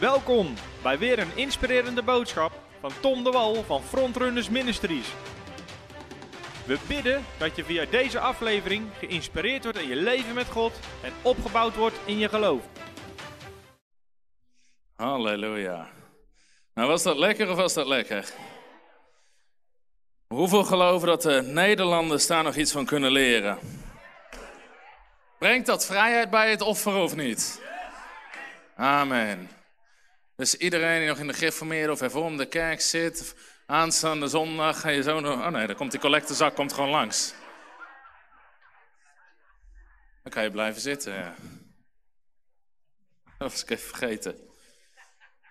Welkom bij weer een inspirerende boodschap van Tom de Wal van Frontrunners Ministries. We bidden dat je via deze aflevering geïnspireerd wordt in je leven met God en opgebouwd wordt in je geloof. Halleluja. Nou, was dat lekker of was dat lekker? Hoeveel geloven dat de Nederlanders daar nog iets van kunnen leren? Brengt dat vrijheid bij het offer of niet? Amen. Dus iedereen die nog in de geformeerde of hervormde kerk zit, aanstaande zondag ga je zo nog... Oh nee, dan komt die collectezak komt gewoon langs. Dan kan je blijven zitten, ja. Dat was ik even vergeten.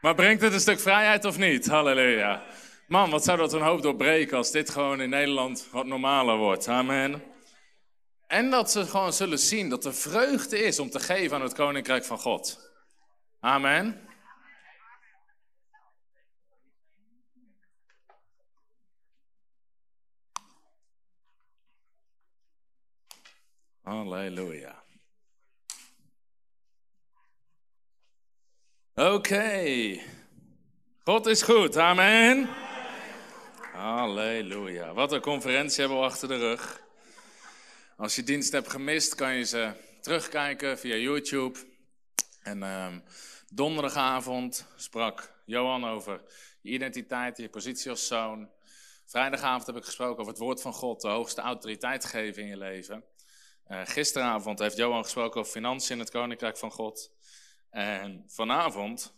Maar brengt het een stuk vrijheid of niet? Halleluja. Man, wat zou dat een hoop doorbreken als dit gewoon in Nederland wat normaler wordt. Amen. En dat ze gewoon zullen zien dat er vreugde is om te geven aan het koninkrijk van God. Amen. Halleluja. Oké. God is goed. Amen. Halleluja. Wat een conferentie hebben we achter de rug. Als je dienst hebt gemist, kan je ze terugkijken via YouTube. En um, donderdagavond sprak Johan over je identiteit, je positie als zoon. Vrijdagavond heb ik gesproken over het woord van God, de hoogste autoriteit geven in je leven. Uh, gisteravond heeft Johan gesproken over financiën in het koninkrijk van God. En vanavond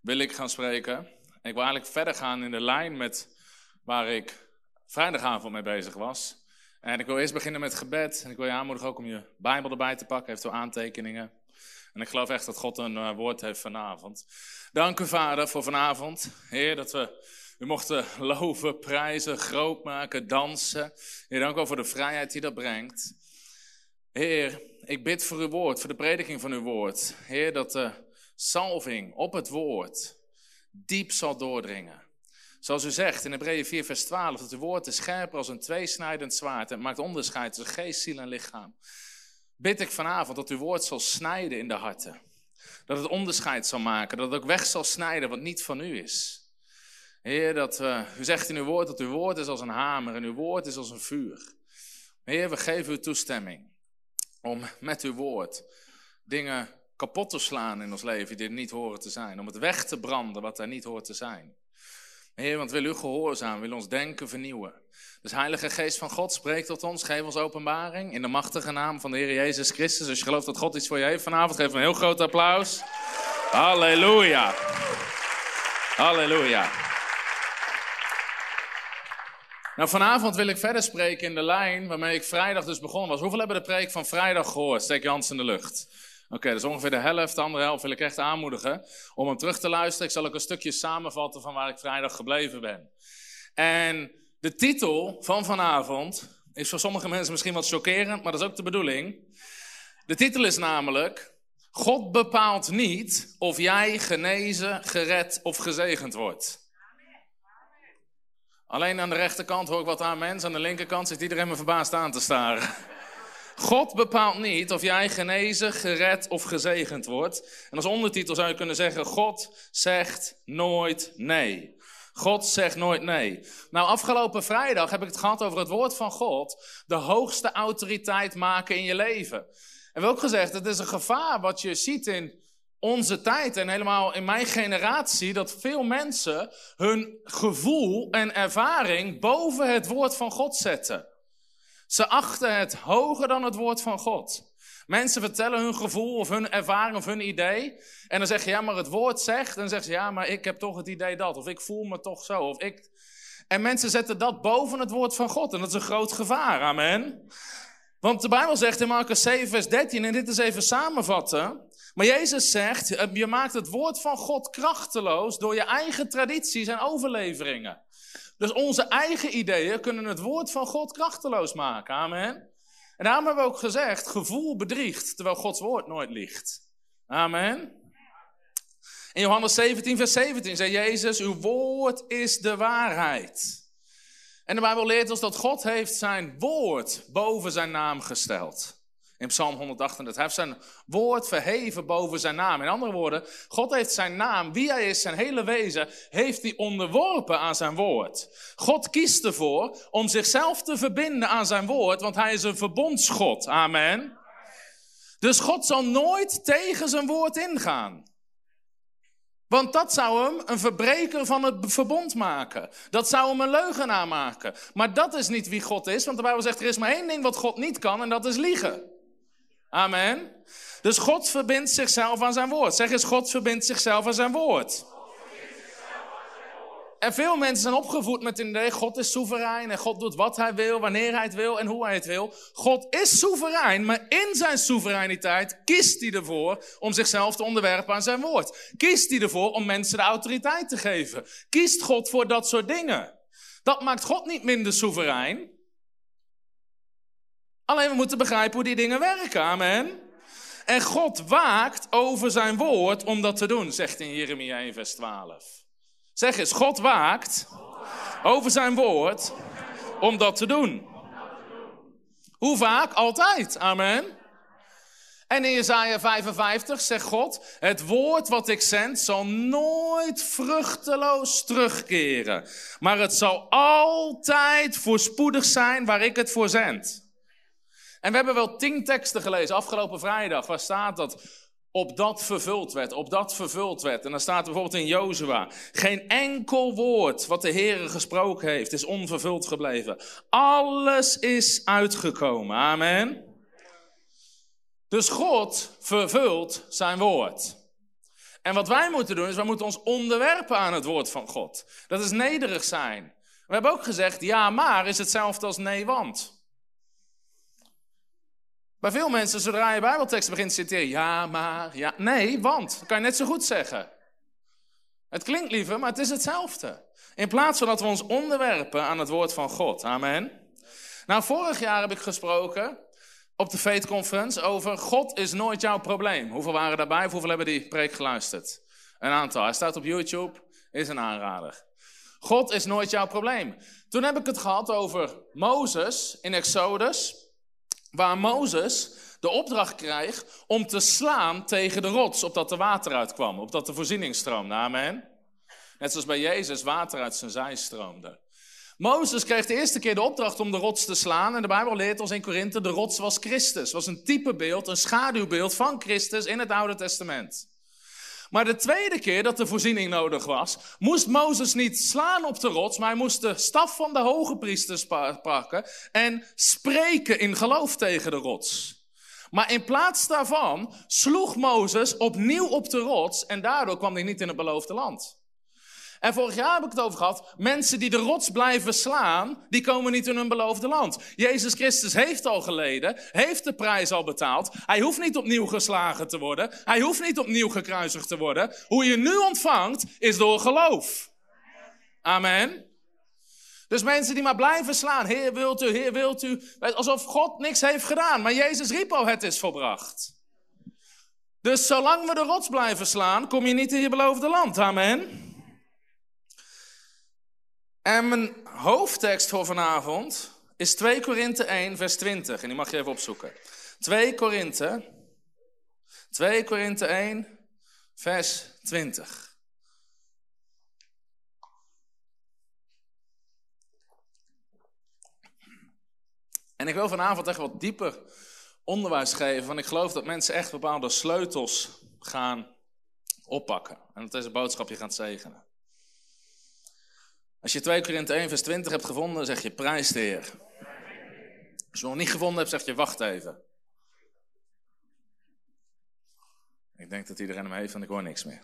wil ik gaan spreken. Ik wil eigenlijk verder gaan in de lijn met waar ik vrijdagavond mee bezig was. En ik wil eerst beginnen met gebed. En ik wil je aanmoedigen ook om je Bijbel erbij te pakken, eventueel aantekeningen. En ik geloof echt dat God een uh, woord heeft vanavond. Dank u, Vader, voor vanavond. Heer, dat we u mochten loven, prijzen, groot maken, dansen. Heer, dank u voor de vrijheid die dat brengt. Heer, ik bid voor uw woord, voor de prediking van uw woord. Heer, dat de salving op het woord diep zal doordringen. Zoals u zegt in Hebreeën 4, vers 12, dat uw woord is scherper als een tweesnijdend zwaard en maakt onderscheid tussen geest, ziel en lichaam. Bid ik vanavond dat uw woord zal snijden in de harten. Dat het onderscheid zal maken, dat het ook weg zal snijden wat niet van u is. Heer, dat, uh, u zegt in uw woord dat uw woord is als een hamer en uw woord is als een vuur. Heer, we geven u toestemming om met uw woord dingen kapot te slaan in ons leven die er niet horen te zijn. Om het weg te branden wat er niet hoort te zijn. Heer, want wil u gehoorzaam, wil ons denken vernieuwen. Dus Heilige Geest van God, spreek tot ons, geef ons openbaring in de machtige naam van de Heer Jezus Christus. Als je gelooft dat God iets voor je heeft vanavond, geef een heel groot applaus. Halleluja. Halleluja. Nou, vanavond wil ik verder spreken in de lijn waarmee ik vrijdag dus begonnen was. Hoeveel hebben de preek van vrijdag gehoord? Steek je hand in de lucht. Oké, okay, dus ongeveer de helft, de andere helft wil ik echt aanmoedigen om hem terug te luisteren. Ik zal ook een stukje samenvatten van waar ik vrijdag gebleven ben. En de titel van vanavond is voor sommige mensen misschien wat chockerend, maar dat is ook de bedoeling. De titel is namelijk: God bepaalt niet of jij genezen, gered of gezegend wordt. Alleen aan de rechterkant hoor ik wat aan mensen, aan de linkerkant zit iedereen me verbaasd aan te staren. God bepaalt niet of jij genezen, gered of gezegend wordt. En als ondertitel zou je kunnen zeggen: God zegt nooit nee. God zegt nooit nee. Nou, afgelopen vrijdag heb ik het gehad over het woord van God. De hoogste autoriteit maken in je leven. En we ook gezegd, het is een gevaar wat je ziet in onze tijd en helemaal in mijn generatie, dat veel mensen hun gevoel en ervaring boven het woord van God zetten. Ze achten het hoger dan het woord van God. Mensen vertellen hun gevoel of hun ervaring of hun idee. En dan zeg je, ja, maar het woord zegt. En dan zeggen ze, ja, maar ik heb toch het idee dat. Of ik voel me toch zo. Of ik... En mensen zetten dat boven het woord van God. En dat is een groot gevaar. Amen. Want de Bijbel zegt in Marcus 7, vers 13, en dit is even samenvatten. Maar Jezus zegt, je maakt het woord van God krachteloos door je eigen tradities en overleveringen. Dus onze eigen ideeën kunnen het woord van God krachteloos maken. Amen. En daarom hebben we ook gezegd, gevoel bedriegt, terwijl Gods woord nooit liegt. Amen. In Johannes 17, vers 17 zei Jezus, uw woord is de waarheid. En de Bijbel leert ons dat God heeft zijn woord boven zijn naam gesteld. In Psalm 138. Hij heeft zijn woord verheven boven zijn naam. In andere woorden, God heeft zijn naam, wie hij is, zijn hele wezen, heeft hij onderworpen aan zijn woord. God kiest ervoor om zichzelf te verbinden aan zijn woord, want hij is een verbondsgod. Amen. Dus God zal nooit tegen zijn woord ingaan. Want dat zou hem een verbreker van het verbond maken. Dat zou hem een leugenaar maken. Maar dat is niet wie God is, want de Bijbel zegt er is maar één ding wat God niet kan en dat is liegen. Amen. Dus God verbindt zichzelf aan zijn woord. Zeg eens, God verbindt zichzelf aan zijn woord. En veel mensen zijn opgevoed met het idee, God is soeverein en God doet wat hij wil, wanneer hij het wil en hoe hij het wil. God is soeverein, maar in zijn soevereiniteit kiest hij ervoor om zichzelf te onderwerpen aan zijn woord. Kiest hij ervoor om mensen de autoriteit te geven. Kiest God voor dat soort dingen. Dat maakt God niet minder soeverein. Alleen we moeten begrijpen hoe die dingen werken, amen. En God waakt over zijn woord om dat te doen, zegt in Jeremia 1 vers 12. Zeg eens, God waakt over zijn woord om dat te doen. Hoe vaak? Altijd. Amen. En in Jesaja 55 zegt God, het woord wat ik zend zal nooit vruchteloos terugkeren. Maar het zal altijd voorspoedig zijn waar ik het voor zend. En we hebben wel tien teksten gelezen afgelopen vrijdag. Waar staat dat? Op dat vervuld werd, op dat vervuld werd. En dan staat bijvoorbeeld in Jozua, geen enkel woord wat de Heer gesproken heeft is onvervuld gebleven. Alles is uitgekomen, amen. Dus God vervult zijn woord. En wat wij moeten doen is, wij moeten ons onderwerpen aan het woord van God. Dat is nederig zijn. We hebben ook gezegd, ja maar is hetzelfde als nee want. Bij veel mensen, zodra je Bijbelteksten begint te citeren, ja, maar, ja, nee, want, dat kan je net zo goed zeggen. Het klinkt liever, maar het is hetzelfde. In plaats van dat we ons onderwerpen aan het woord van God. Amen. Nou, vorig jaar heb ik gesproken op de Faith Conference over God is nooit jouw probleem. Hoeveel waren daarbij? Hoeveel hebben die preek geluisterd? Een aantal. Hij staat op YouTube, is een aanrader. God is nooit jouw probleem. Toen heb ik het gehad over Mozes in Exodus waar Mozes de opdracht krijgt om te slaan tegen de rots, opdat er water uitkwam, opdat de voorziening stroomde. Amen. Net zoals bij Jezus water uit zijn zij stroomde. Mozes kreeg de eerste keer de opdracht om de rots te slaan. En de Bijbel leert ons in Korinthe, de rots was Christus. was een typebeeld, een schaduwbeeld van Christus in het Oude Testament. Maar de tweede keer dat de voorziening nodig was, moest Mozes niet slaan op de rots, maar hij moest de staf van de hoge priesters pakken en spreken in geloof tegen de rots. Maar in plaats daarvan sloeg Mozes opnieuw op de rots en daardoor kwam hij niet in het beloofde land. En vorig jaar heb ik het over gehad. Mensen die de rots blijven slaan, die komen niet in hun beloofde land. Jezus Christus heeft al geleden, heeft de prijs al betaald. Hij hoeft niet opnieuw geslagen te worden. Hij hoeft niet opnieuw gekruisigd te worden. Hoe je nu ontvangt, is door geloof. Amen. Dus mensen die maar blijven slaan. Heer wilt u, Heer wilt u. Alsof God niks heeft gedaan. Maar Jezus riep al, het is volbracht. Dus zolang we de rots blijven slaan, kom je niet in je beloofde land. Amen. En mijn hoofdtekst voor vanavond is 2 Korinthe 1, vers 20. En die mag je even opzoeken. 2 Korinthe, 2 Korinthe 1, vers 20. En ik wil vanavond echt wat dieper onderwijs geven, want ik geloof dat mensen echt bepaalde sleutels gaan oppakken. En dat deze boodschap je gaat zegenen. Als je 2 Korinthe 1 vers 20 hebt gevonden, zeg je prijs de Heer. Als je nog niet gevonden hebt, zeg je wacht even. Ik denk dat iedereen hem heeft, want ik hoor niks meer.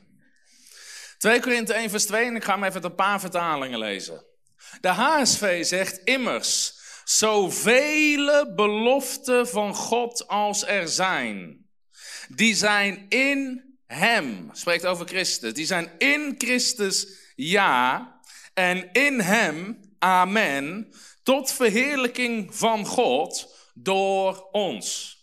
2 Korinthe 1 vers 2 en ik ga hem even een paar vertalingen lezen. De HSV zegt immers, zoveel beloften van God als er zijn, die zijn in hem, spreekt over Christus, die zijn in Christus ja, en in hem, amen, tot verheerlijking van God door ons.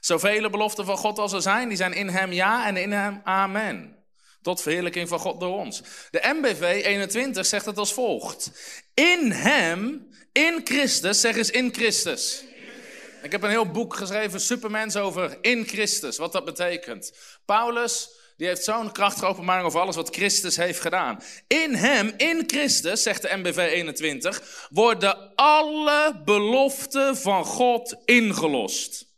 Zoveel beloften van God als er zijn, die zijn in hem ja en in hem amen. Tot verheerlijking van God door ons. De MBV 21 zegt het als volgt. In hem, in Christus, zeg eens in Christus. Ik heb een heel boek geschreven, Supermens, over in Christus, wat dat betekent. Paulus, die heeft zo'n krachtige openbaring over alles wat Christus heeft gedaan. In hem, in Christus, zegt de MBV 21, worden alle beloften van God ingelost.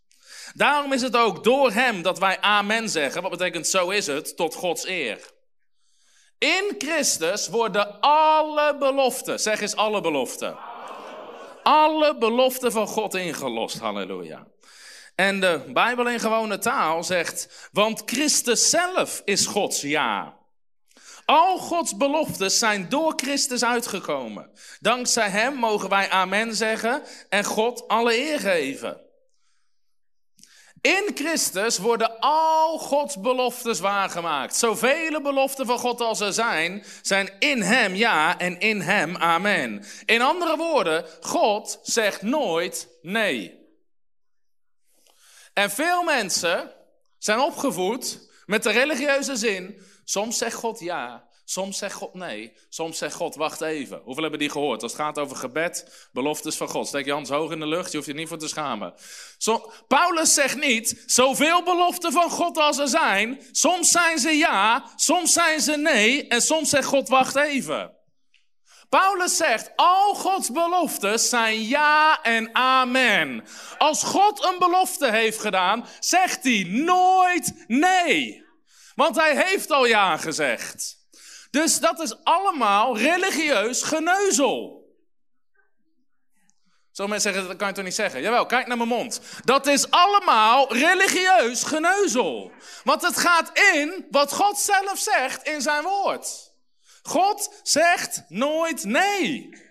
Daarom is het ook door hem dat wij amen zeggen, wat betekent zo is het, tot Gods eer. In Christus worden alle beloften, zeg eens alle beloften. Alle beloften van God ingelost, halleluja. En de Bijbel in gewone taal zegt, want Christus zelf is Gods ja. Al Gods beloftes zijn door Christus uitgekomen. Dankzij Hem mogen wij amen zeggen en God alle eer geven. In Christus worden al Gods beloftes waargemaakt. Zoveel beloften van God als er zijn, zijn in Hem ja en in Hem amen. In andere woorden, God zegt nooit nee. En veel mensen zijn opgevoed met de religieuze zin. Soms zegt God ja, soms zegt God nee, soms zegt God wacht even. Hoeveel hebben die gehoord? Als het gaat over gebed, beloftes van God. Steek je hand hoog in de lucht, je hoeft je niet voor te schamen. Paulus zegt niet, zoveel beloften van God als er zijn. Soms zijn ze ja, soms zijn ze nee en soms zegt God wacht even. Paulus zegt, al Gods beloftes zijn ja en amen. Als God een belofte heeft gedaan, zegt hij nooit nee. Want hij heeft al ja gezegd. Dus dat is allemaal religieus geneuzel. Zo mensen zeggen, dat kan je toch niet zeggen? Jawel, kijk naar mijn mond. Dat is allemaal religieus geneuzel. Want het gaat in wat God zelf zegt in zijn woord. God zegt nooit nee.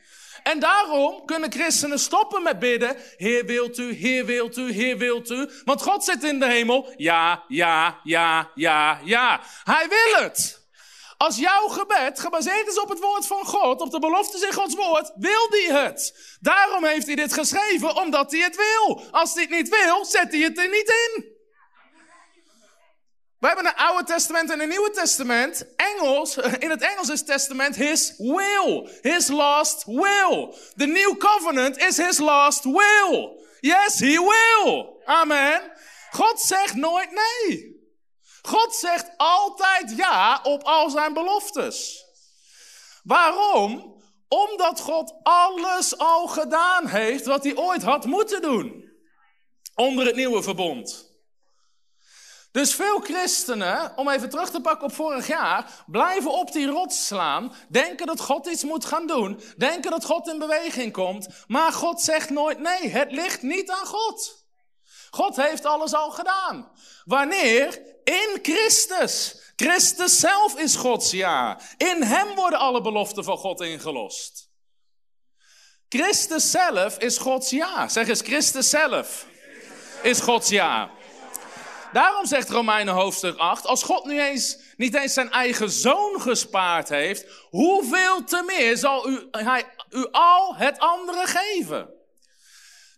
En daarom kunnen christenen stoppen met bidden. Heer wilt u, Heer wilt u, Heer wilt u. Want God zit in de hemel. Ja, ja, ja, ja, ja. Hij wil het. Als jouw gebed gebaseerd is op het woord van God, op de beloftes in Gods woord, wil hij het. Daarom heeft hij dit geschreven, omdat hij het wil. Als hij het niet wil, zet hij het er niet in. We hebben een Oude Testament en een Nieuwe Testament. Engels, in het Engels is testament his will. His last will. The new covenant is his last will. Yes, he will. Amen. God zegt nooit nee. God zegt altijd ja op al zijn beloftes. Waarom? Omdat God alles al gedaan heeft wat hij ooit had moeten doen. Onder het nieuwe verbond. Dus veel christenen, om even terug te pakken op vorig jaar, blijven op die rots slaan, denken dat God iets moet gaan doen, denken dat God in beweging komt, maar God zegt nooit nee, het ligt niet aan God. God heeft alles al gedaan. Wanneer? In Christus. Christus zelf is Gods ja. In Hem worden alle beloften van God ingelost. Christus zelf is Gods ja. Zeg eens, Christus zelf is Gods ja. Daarom zegt Romeinen hoofdstuk 8, als God nu eens, niet eens zijn eigen zoon gespaard heeft, hoeveel te meer zal u, hij u al het andere geven?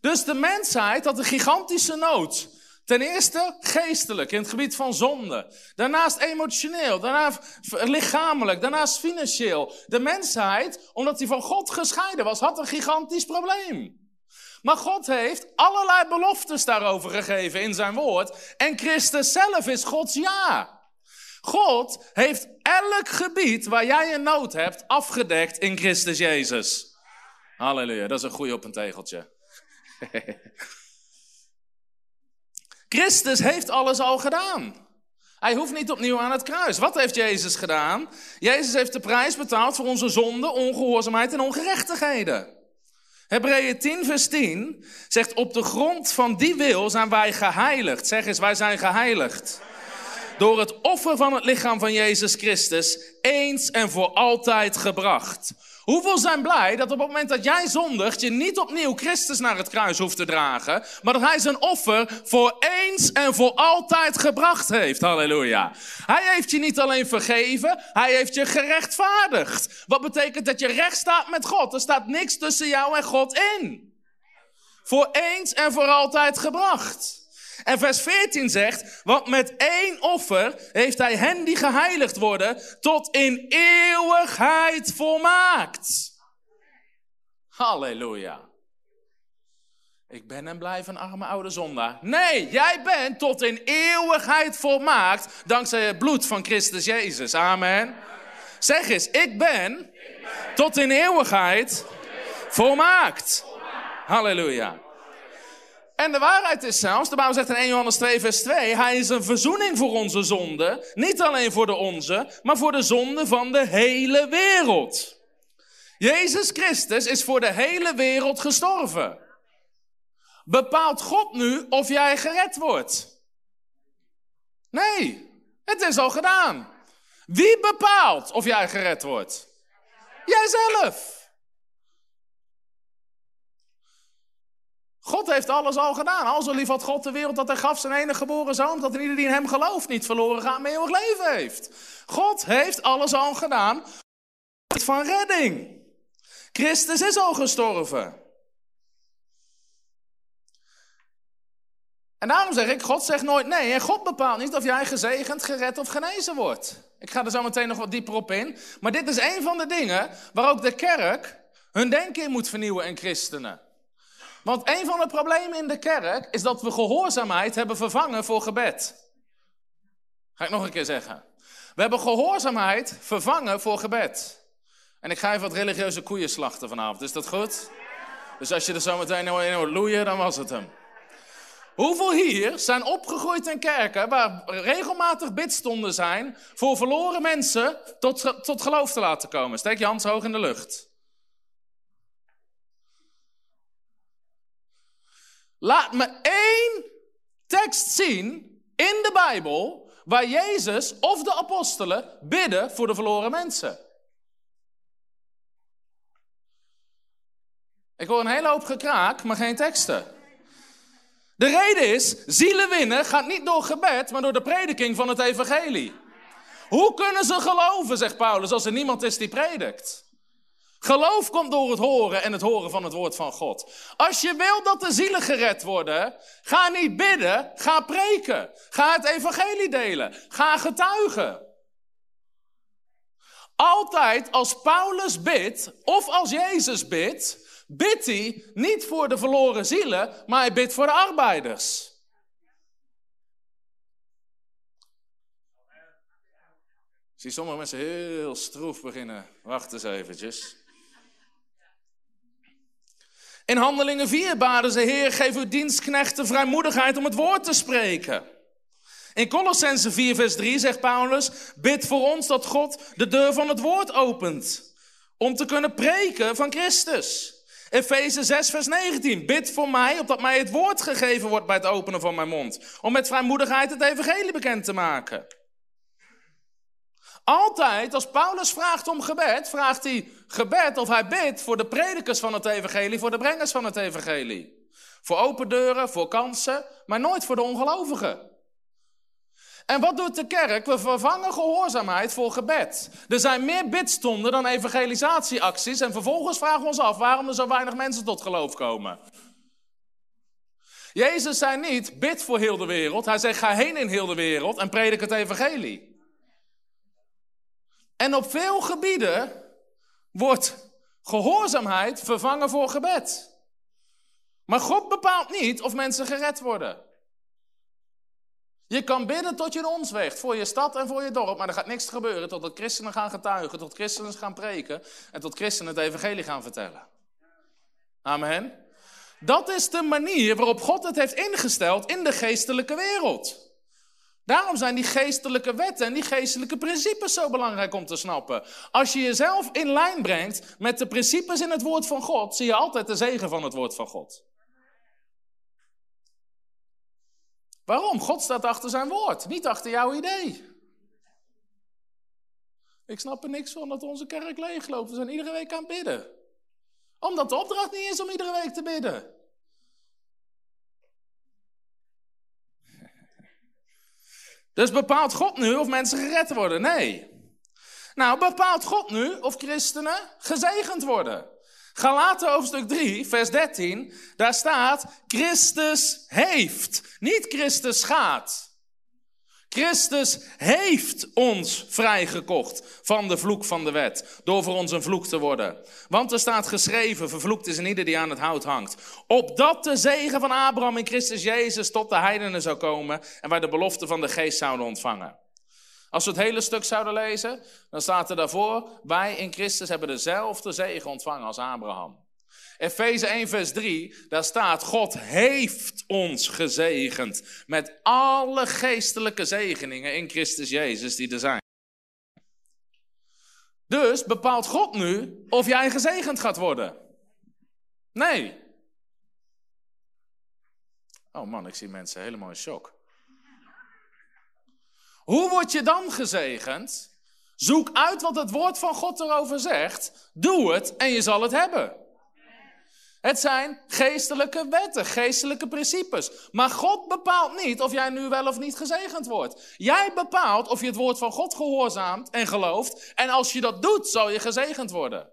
Dus de mensheid had een gigantische nood. Ten eerste geestelijk, in het gebied van zonde. Daarnaast emotioneel, daarna lichamelijk, daarnaast financieel. De mensheid, omdat hij van God gescheiden was, had een gigantisch probleem. Maar God heeft allerlei beloftes daarover gegeven in zijn woord. En Christus zelf is Gods ja. God heeft elk gebied waar jij een nood hebt afgedekt in Christus Jezus. Halleluja, dat is een goeie op een tegeltje. Christus heeft alles al gedaan. Hij hoeft niet opnieuw aan het kruis. Wat heeft Jezus gedaan? Jezus heeft de prijs betaald voor onze zonde, ongehoorzaamheid en ongerechtigheden. Hebreeën 10, vers 10 zegt: Op de grond van die wil zijn wij geheiligd. Zeg eens, wij zijn geheiligd. Door het offer van het lichaam van Jezus Christus eens en voor altijd gebracht. Hoeveel zijn blij dat op het moment dat jij zondigt, je niet opnieuw Christus naar het kruis hoeft te dragen, maar dat hij zijn offer voor eens en voor altijd gebracht heeft. Halleluja. Hij heeft je niet alleen vergeven, hij heeft je gerechtvaardigd. Wat betekent dat je recht staat met God? Er staat niks tussen jou en God in. Voor eens en voor altijd gebracht. En vers 14 zegt, want met één offer heeft hij hen die geheiligd worden tot in eeuwigheid volmaakt. Halleluja. Ik ben en blijf een arme oude zondaar. Nee, jij bent tot in eeuwigheid volmaakt dankzij het bloed van Christus Jezus. Amen. Zeg eens, ik ben tot in eeuwigheid volmaakt. Halleluja. En de waarheid is zelfs, de Bijbel zegt in 1 Johannes 2, vers 2, hij is een verzoening voor onze zonde. Niet alleen voor de onze, maar voor de zonde van de hele wereld. Jezus Christus is voor de hele wereld gestorven. Bepaalt God nu of jij gered wordt? Nee, het is al gedaan. Wie bepaalt of jij gered wordt? Jijzelf. God heeft alles al gedaan. Al zo lief had God de wereld dat hij gaf zijn enige geboren zoon, dat ieder die in hem gelooft niet verloren gaat, maar eeuwig leven heeft. God heeft alles al gedaan van redding. Christus is al gestorven. En daarom zeg ik, God zegt nooit nee. En God bepaalt niet of jij gezegend, gered of genezen wordt. Ik ga er zo meteen nog wat dieper op in. Maar dit is een van de dingen waar ook de kerk hun denken in moet vernieuwen en christenen. Want een van de problemen in de kerk is dat we gehoorzaamheid hebben vervangen voor gebed. Ga ik nog een keer zeggen. We hebben gehoorzaamheid vervangen voor gebed. En ik ga even wat religieuze koeien slachten vanavond. Is dat goed? Dus als je er zo meteen in hoort loeien, dan was het hem. Hoeveel hier zijn opgegroeid in kerken waar regelmatig bidstonden zijn voor verloren mensen tot, tot geloof te laten komen? Steek je hand hoog in de lucht. Laat me één tekst zien in de Bijbel waar Jezus of de apostelen bidden voor de verloren mensen. Ik hoor een hele hoop gekraak, maar geen teksten. De reden is, zielen winnen gaat niet door gebed, maar door de prediking van het evangelie. Hoe kunnen ze geloven, zegt Paulus, als er niemand is die predikt? Geloof komt door het horen en het horen van het woord van God. Als je wil dat de zielen gered worden, ga niet bidden, ga preken. Ga het evangelie delen. Ga getuigen. Altijd als Paulus bidt of als Jezus bidt, bidt hij niet voor de verloren zielen, maar hij bidt voor de arbeiders. Ik zie sommige mensen heel stroef beginnen. Wacht eens eventjes. In Handelingen 4 baden ze, Heer, geef uw dienstknechten vrijmoedigheid om het woord te spreken. In Colossense 4, vers 3 zegt Paulus, bid voor ons dat God de deur van het woord opent. Om te kunnen preken van Christus. Efeze 6, vers 19. Bid voor mij, opdat mij het woord gegeven wordt bij het openen van mijn mond. Om met vrijmoedigheid het evangelie bekend te maken. Altijd, als Paulus vraagt om gebed, vraagt hij gebed of hij bidt voor de predikers van het evangelie, voor de brengers van het evangelie. Voor open deuren, voor kansen, maar nooit voor de ongelovigen. En wat doet de kerk? We vervangen gehoorzaamheid voor gebed. Er zijn meer bidstonden dan evangelisatieacties en vervolgens vragen we ons af waarom er zo weinig mensen tot geloof komen. Jezus zei niet, bid voor heel de wereld. Hij zei, ga heen in heel de wereld en predik het evangelie. En op veel gebieden wordt gehoorzaamheid vervangen voor gebed. Maar God bepaalt niet of mensen gered worden. Je kan bidden tot je ons weegt, voor je stad en voor je dorp, maar er gaat niks gebeuren totdat christenen gaan getuigen, tot christenen gaan preken en tot christenen het evangelie gaan vertellen. Amen. Dat is de manier waarop God het heeft ingesteld in de geestelijke wereld. Daarom zijn die geestelijke wetten en die geestelijke principes zo belangrijk om te snappen. Als je jezelf in lijn brengt met de principes in het woord van God, zie je altijd de zegen van het woord van God. Waarom? God staat achter zijn woord, niet achter jouw idee. Ik snap er niks van dat onze kerk leegloopt. We zijn iedere week aan het bidden. Omdat de opdracht niet is om iedere week te bidden. Dus bepaalt God nu of mensen gered worden? Nee. Nou, bepaalt God nu of christenen gezegend worden? Galaten hoofdstuk 3, vers 13, daar staat, Christus heeft, niet Christus gaat. Christus heeft ons vrijgekocht van de vloek van de wet, door voor ons een vloek te worden. Want er staat geschreven, vervloekt is een ieder die aan het hout hangt. Opdat de zegen van Abraham in Christus Jezus tot de heidenen zou komen en wij de belofte van de geest zouden ontvangen. Als we het hele stuk zouden lezen, dan staat er daarvoor, wij in Christus hebben dezelfde zegen ontvangen als Abraham. Efeze 1, vers 3, daar staat: God heeft ons gezegend met alle geestelijke zegeningen in Christus Jezus die er zijn. Dus bepaalt God nu of jij gezegend gaat worden? Nee. Oh man, ik zie mensen helemaal in shock. Hoe word je dan gezegend? Zoek uit wat het woord van God erover zegt. Doe het en je zal het hebben. Het zijn geestelijke wetten, geestelijke principes. Maar God bepaalt niet of jij nu wel of niet gezegend wordt. Jij bepaalt of je het woord van God gehoorzaamt en gelooft. En als je dat doet, zal je gezegend worden.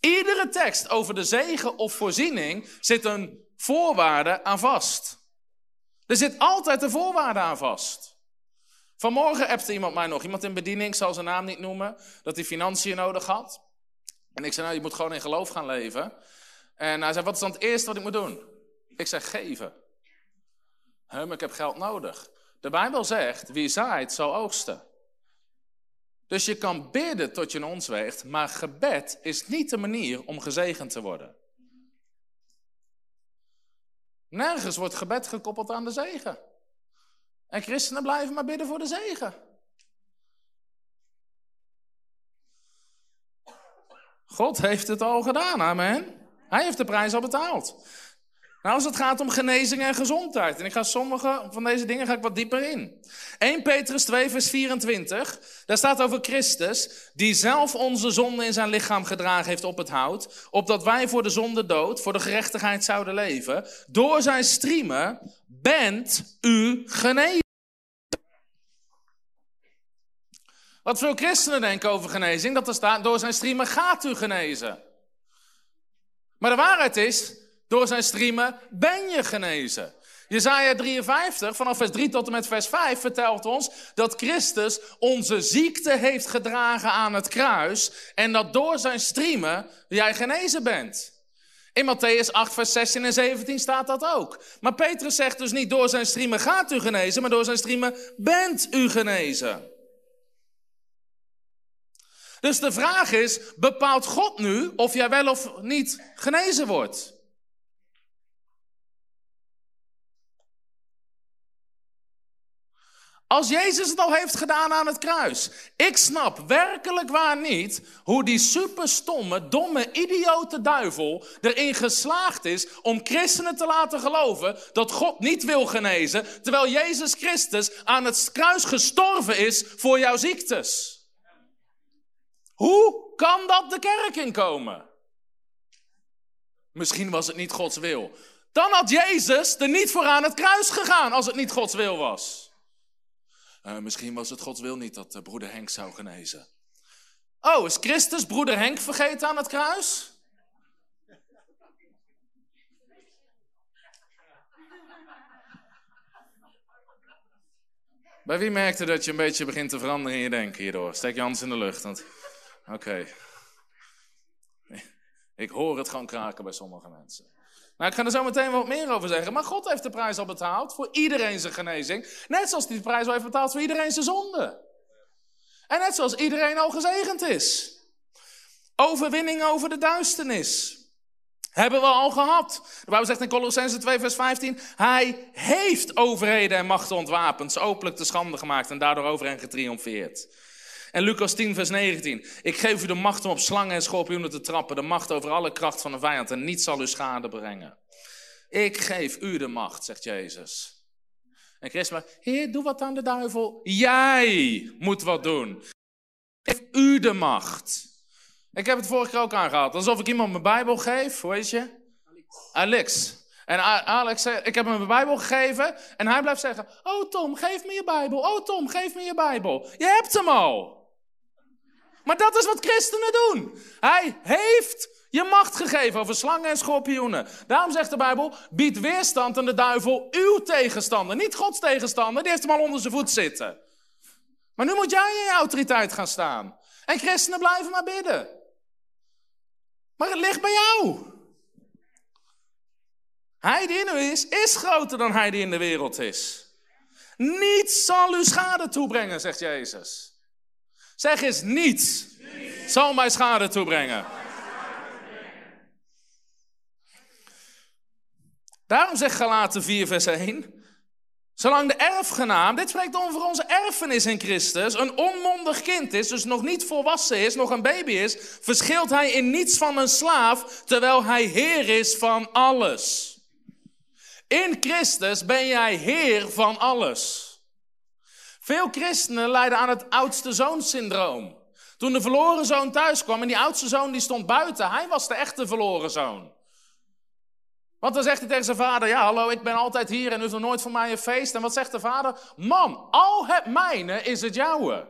Iedere tekst over de zegen of voorziening zit een voorwaarde aan vast. Er zit altijd een voorwaarde aan vast. Vanmorgen appte iemand mij nog, iemand in bediening, zal zijn naam niet noemen, dat hij financiën nodig had. En ik zei, nou, je moet gewoon in geloof gaan leven. En hij zei, wat is dan het eerste wat ik moet doen? Ik zeg, geven. maar ik heb geld nodig. De Bijbel zegt, wie zaait zal oogsten. Dus je kan bidden tot je in ons weegt, maar gebed is niet de manier om gezegend te worden. Nergens wordt gebed gekoppeld aan de zegen. En christenen blijven maar bidden voor de zegen. God heeft het al gedaan, amen. Hij heeft de prijs al betaald. Nou, als het gaat om genezing en gezondheid. En ik ga sommige van deze dingen ga ik wat dieper in. 1 Petrus 2, vers 24. Daar staat over Christus, die zelf onze zonde in zijn lichaam gedragen heeft op het hout. Opdat wij voor de zonde dood, voor de gerechtigheid zouden leven. Door zijn striemen bent u genezen. Wat veel christenen denken over genezing, dat er staat, door zijn striemen gaat u genezen. Maar de waarheid is, door zijn streamen ben je genezen. Jezaja 53, vanaf vers 3 tot en met vers 5, vertelt ons dat Christus onze ziekte heeft gedragen aan het kruis en dat door zijn streamen jij genezen bent. In Matthäus 8, vers 16 en 17 staat dat ook. Maar Petrus zegt dus niet door zijn streamen gaat u genezen, maar door zijn streamen bent u genezen. Dus de vraag is, bepaalt God nu of jij wel of niet genezen wordt? Als Jezus het al heeft gedaan aan het kruis. Ik snap werkelijk waar niet hoe die superstomme, domme, idiote duivel erin geslaagd is om christenen te laten geloven dat God niet wil genezen, terwijl Jezus Christus aan het kruis gestorven is voor jouw ziektes. Hoe kan dat de kerk inkomen? Misschien was het niet Gods wil. Dan had Jezus er niet voor aan het kruis gegaan als het niet Gods wil was. Uh, misschien was het Gods wil niet dat uh, broeder Henk zou genezen. Oh, is Christus broeder Henk vergeten aan het kruis? Bij wie merkte dat je een beetje begint te veranderen in je denken hierdoor? Steek je hand in de lucht. Want... Oké. Ik hoor het gewoon kraken bij sommige mensen. Nou, ik ga er zo meteen wat meer over zeggen. Maar God heeft de prijs al betaald voor iedereen zijn genezing. Net zoals de prijs al heeft betaald voor iedereen zijn zonde. En net zoals iedereen al gezegend is. Overwinning over de duisternis. Hebben we al gehad. De Bijbel zegt in Colossense 2 vers 15. Hij heeft overheden en machten ontwapend. Ze openlijk te schande gemaakt en daardoor over hen getriomfeerd. En Lucas 10, vers 19. Ik geef u de macht om op slangen en schorpioenen te trappen. De macht over alle kracht van de vijand. En niets zal u schade brengen. Ik geef u de macht, zegt Jezus. En Christus maar, heer, doe wat aan de duivel. Jij moet wat doen. Geef u de macht. Ik heb het vorige keer ook aangehaald. Alsof ik iemand mijn Bijbel geef. Hoe heet je? Alex. En Alex zegt, ik heb hem mijn Bijbel gegeven. En hij blijft zeggen, oh Tom, geef me je Bijbel. Oh Tom, geef me je Bijbel. Je hebt hem al. Maar dat is wat christenen doen. Hij heeft Je macht gegeven over slangen en schorpioenen. Daarom zegt de Bijbel, bied weerstand aan de duivel, uw tegenstander. Niet Gods tegenstander, die heeft hem al onder zijn voet zitten. Maar nu moet jij in je autoriteit gaan staan. En christenen blijven maar bidden. Maar het ligt bij jou. Hij die in u is, is groter dan hij die in de wereld is. Niets zal u schade toebrengen, zegt Jezus. Zeg eens, niets, zal mij schade toebrengen. Daarom zegt Galaten 4, vers 1. Zolang de erfgenaam, dit spreekt over onze erfenis in Christus, een onmondig kind is, dus nog niet volwassen is, nog een baby is, verschilt hij in niets van een slaaf, terwijl hij heer is van alles. In Christus ben jij heer van alles. Veel christenen lijden aan het oudste zoon-syndroom. Toen de verloren zoon thuis kwam en die oudste zoon die stond buiten, hij was de echte verloren zoon. Want dan zegt hij tegen zijn vader, ja hallo, ik ben altijd hier en u heeft nog nooit voor mij een feest. En wat zegt de vader? Man, al het mijne is het jouwe.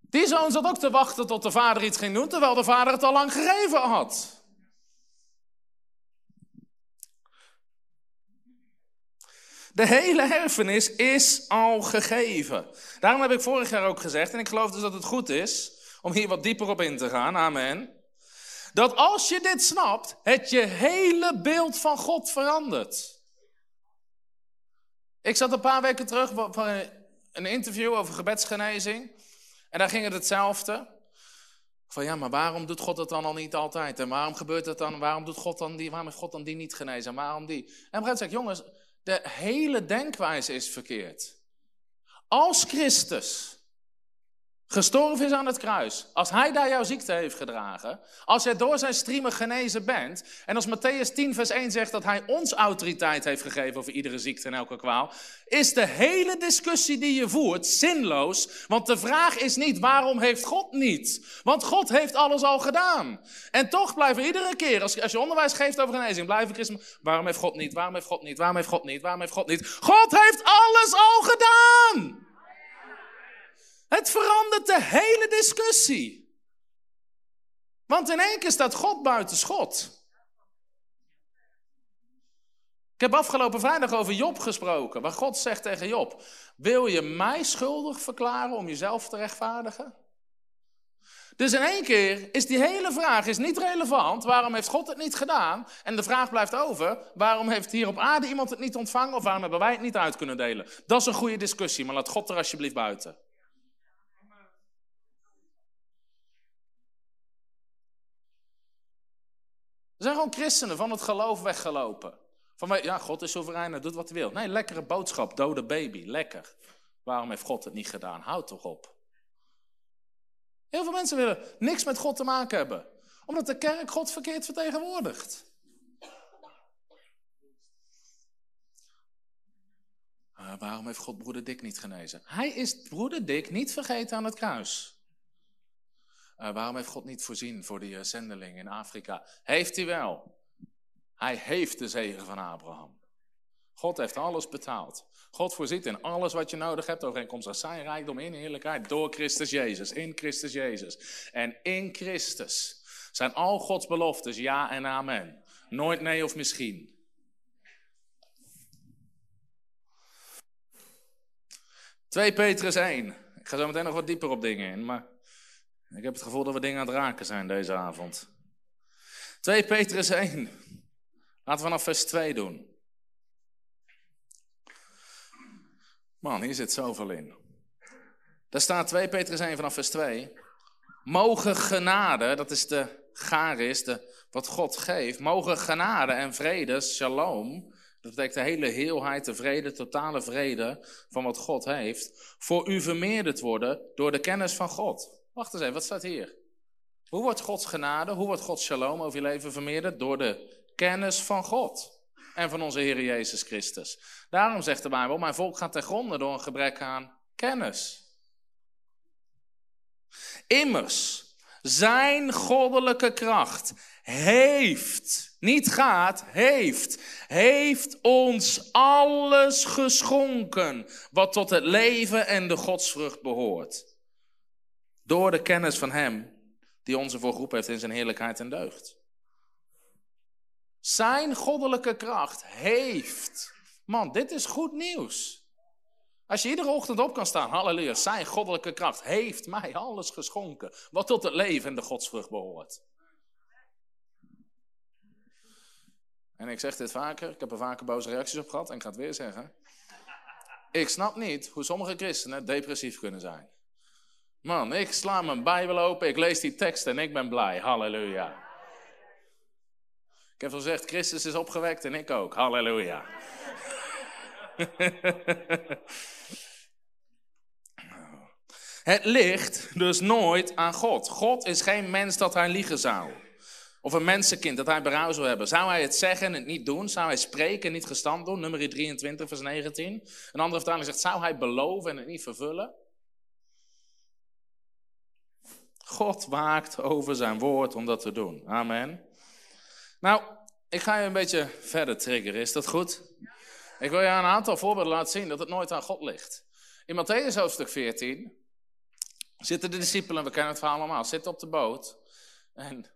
Die zoon zat ook te wachten tot de vader iets ging doen, terwijl de vader het al lang gegeven had. De hele erfenis is al gegeven. Daarom heb ik vorig jaar ook gezegd, en ik geloof dus dat het goed is om hier wat dieper op in te gaan, amen. Dat als je dit snapt, het je hele beeld van God verandert. Ik zat een paar weken terug van een interview over gebedsgenezing. En daar ging het hetzelfde. Van ja, maar waarom doet God het dan al niet altijd? En waarom gebeurt het dan? Waarom doet God dan die? Waarom heeft God dan die niet genezen? En waarom die? En op een gegeven zeg ik, jongens, de hele denkwijze is verkeerd. Als Christus gestorven is aan het kruis, als hij daar jouw ziekte heeft gedragen, als jij door zijn striemen genezen bent, en als Matthäus 10 vers 1 zegt dat hij ons autoriteit heeft gegeven over iedere ziekte en elke kwaal, is de hele discussie die je voert zinloos, want de vraag is niet waarom heeft God niet, want God heeft alles al gedaan. En toch blijven iedere keer, als, als je onderwijs geeft over genezing, blijven christenen, waarom heeft God niet, waarom heeft God niet, waarom heeft God niet, waarom heeft God niet, God heeft alles al gedaan! Het verandert de hele discussie. Want in één keer staat God buiten schot. Ik heb afgelopen vrijdag over Job gesproken, waar God zegt tegen Job: Wil je mij schuldig verklaren om jezelf te rechtvaardigen? Dus in één keer is die hele vraag is niet relevant. Waarom heeft God het niet gedaan? En de vraag blijft over: waarom heeft hier op aarde iemand het niet ontvangen? Of waarom hebben wij het niet uit kunnen delen? Dat is een goede discussie, maar laat God er alsjeblieft buiten. Er zijn gewoon christenen van het geloof weggelopen. Van, ja, God is soeverein, hij doet wat hij wil. Nee, lekkere boodschap, dode baby, lekker. Waarom heeft God het niet gedaan? Houd toch op. Heel veel mensen willen niks met God te maken hebben. Omdat de kerk God verkeerd vertegenwoordigt. Waarom heeft God broeder Dick niet genezen? Hij is broeder Dick niet vergeten aan het kruis. Uh, waarom heeft God niet voorzien voor die uh, zendeling in Afrika? Heeft hij wel. Hij heeft de zegen van Abraham. God heeft alles betaald. God voorziet in alles wat je nodig hebt overeenkomstig zijn rijkdom in heerlijkheid door Christus Jezus. In Christus Jezus. En in Christus zijn al Gods beloftes ja en amen. Nooit nee of misschien. Twee Petrus 1. Ik ga zo meteen nog wat dieper op dingen in, maar ik heb het gevoel dat we dingen aan het raken zijn deze avond. 2 Petrus 1. Laten we vanaf vers 2 doen. Man, hier zit zoveel in. Daar staat 2 Petrus 1 vanaf vers 2. Mogen genade, dat is de garis, de, wat God geeft. Mogen genade en vrede, shalom. Dat betekent de hele heelheid, de vrede, totale vrede van wat God heeft. Voor u vermeerderd worden door de kennis van God. Wacht eens even, wat staat hier? Hoe wordt Gods genade, hoe wordt Gods shalom over je leven vermeerderd? Door de kennis van God en van onze Heer Jezus Christus. Daarom zegt de Bijbel, mijn volk gaat ten gronde door een gebrek aan kennis. Immers, zijn goddelijke kracht heeft, niet gaat, heeft, heeft ons alles geschonken wat tot het leven en de godsvrucht behoort. Door de kennis van Hem die onze voorgroep heeft in zijn heerlijkheid en deugd. Zijn goddelijke kracht heeft. Man, dit is goed nieuws. Als je iedere ochtend op kan staan, halleluja, zijn goddelijke kracht heeft mij alles geschonken. Wat tot het leven en de godsvrucht behoort. En ik zeg dit vaker, ik heb er vaker boze reacties op gehad en ik ga het weer zeggen. Ik snap niet hoe sommige christenen depressief kunnen zijn. Man, ik sla mijn Bijbel open, ik lees die tekst en ik ben blij. Halleluja. Ik heb al gezegd, Christus is opgewekt en ik ook. Halleluja. Het ligt dus nooit aan God. God is geen mens dat hij liegen zou. Of een mensenkind dat hij berouw zou hebben. Zou hij het zeggen en het niet doen? Zou hij spreken en niet gestand doen? Nummer 23, vers 19. Een andere vertaling zegt, zou hij beloven en het niet vervullen? God waakt over zijn woord om dat te doen. Amen. Nou, ik ga je een beetje verder triggeren. Is dat goed? Ik wil je een aantal voorbeelden laten zien dat het nooit aan God ligt. In Matthäus hoofdstuk 14 zitten de discipelen, we kennen het verhaal allemaal, zitten op de boot. En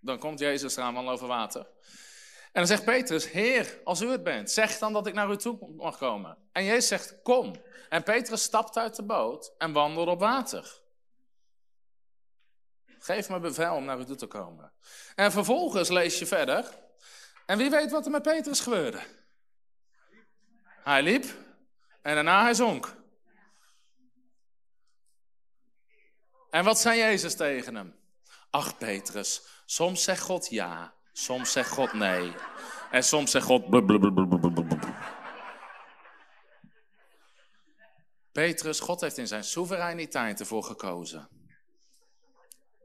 dan komt Jezus eraan wandelen over water. En dan zegt Petrus, Heer, als u het bent, zeg dan dat ik naar u toe mag komen. En Jezus zegt, kom. En Petrus stapt uit de boot en wandelt op water. Geef me bevel om naar u toe te komen. En vervolgens lees je verder. En wie weet wat er met Petrus gebeurde? Hij liep en daarna hij zonk. En wat zei Jezus tegen hem? Ach, Petrus, soms zegt God ja, soms zegt God nee. En soms zegt God. Petrus, God heeft in zijn soevereiniteit ervoor gekozen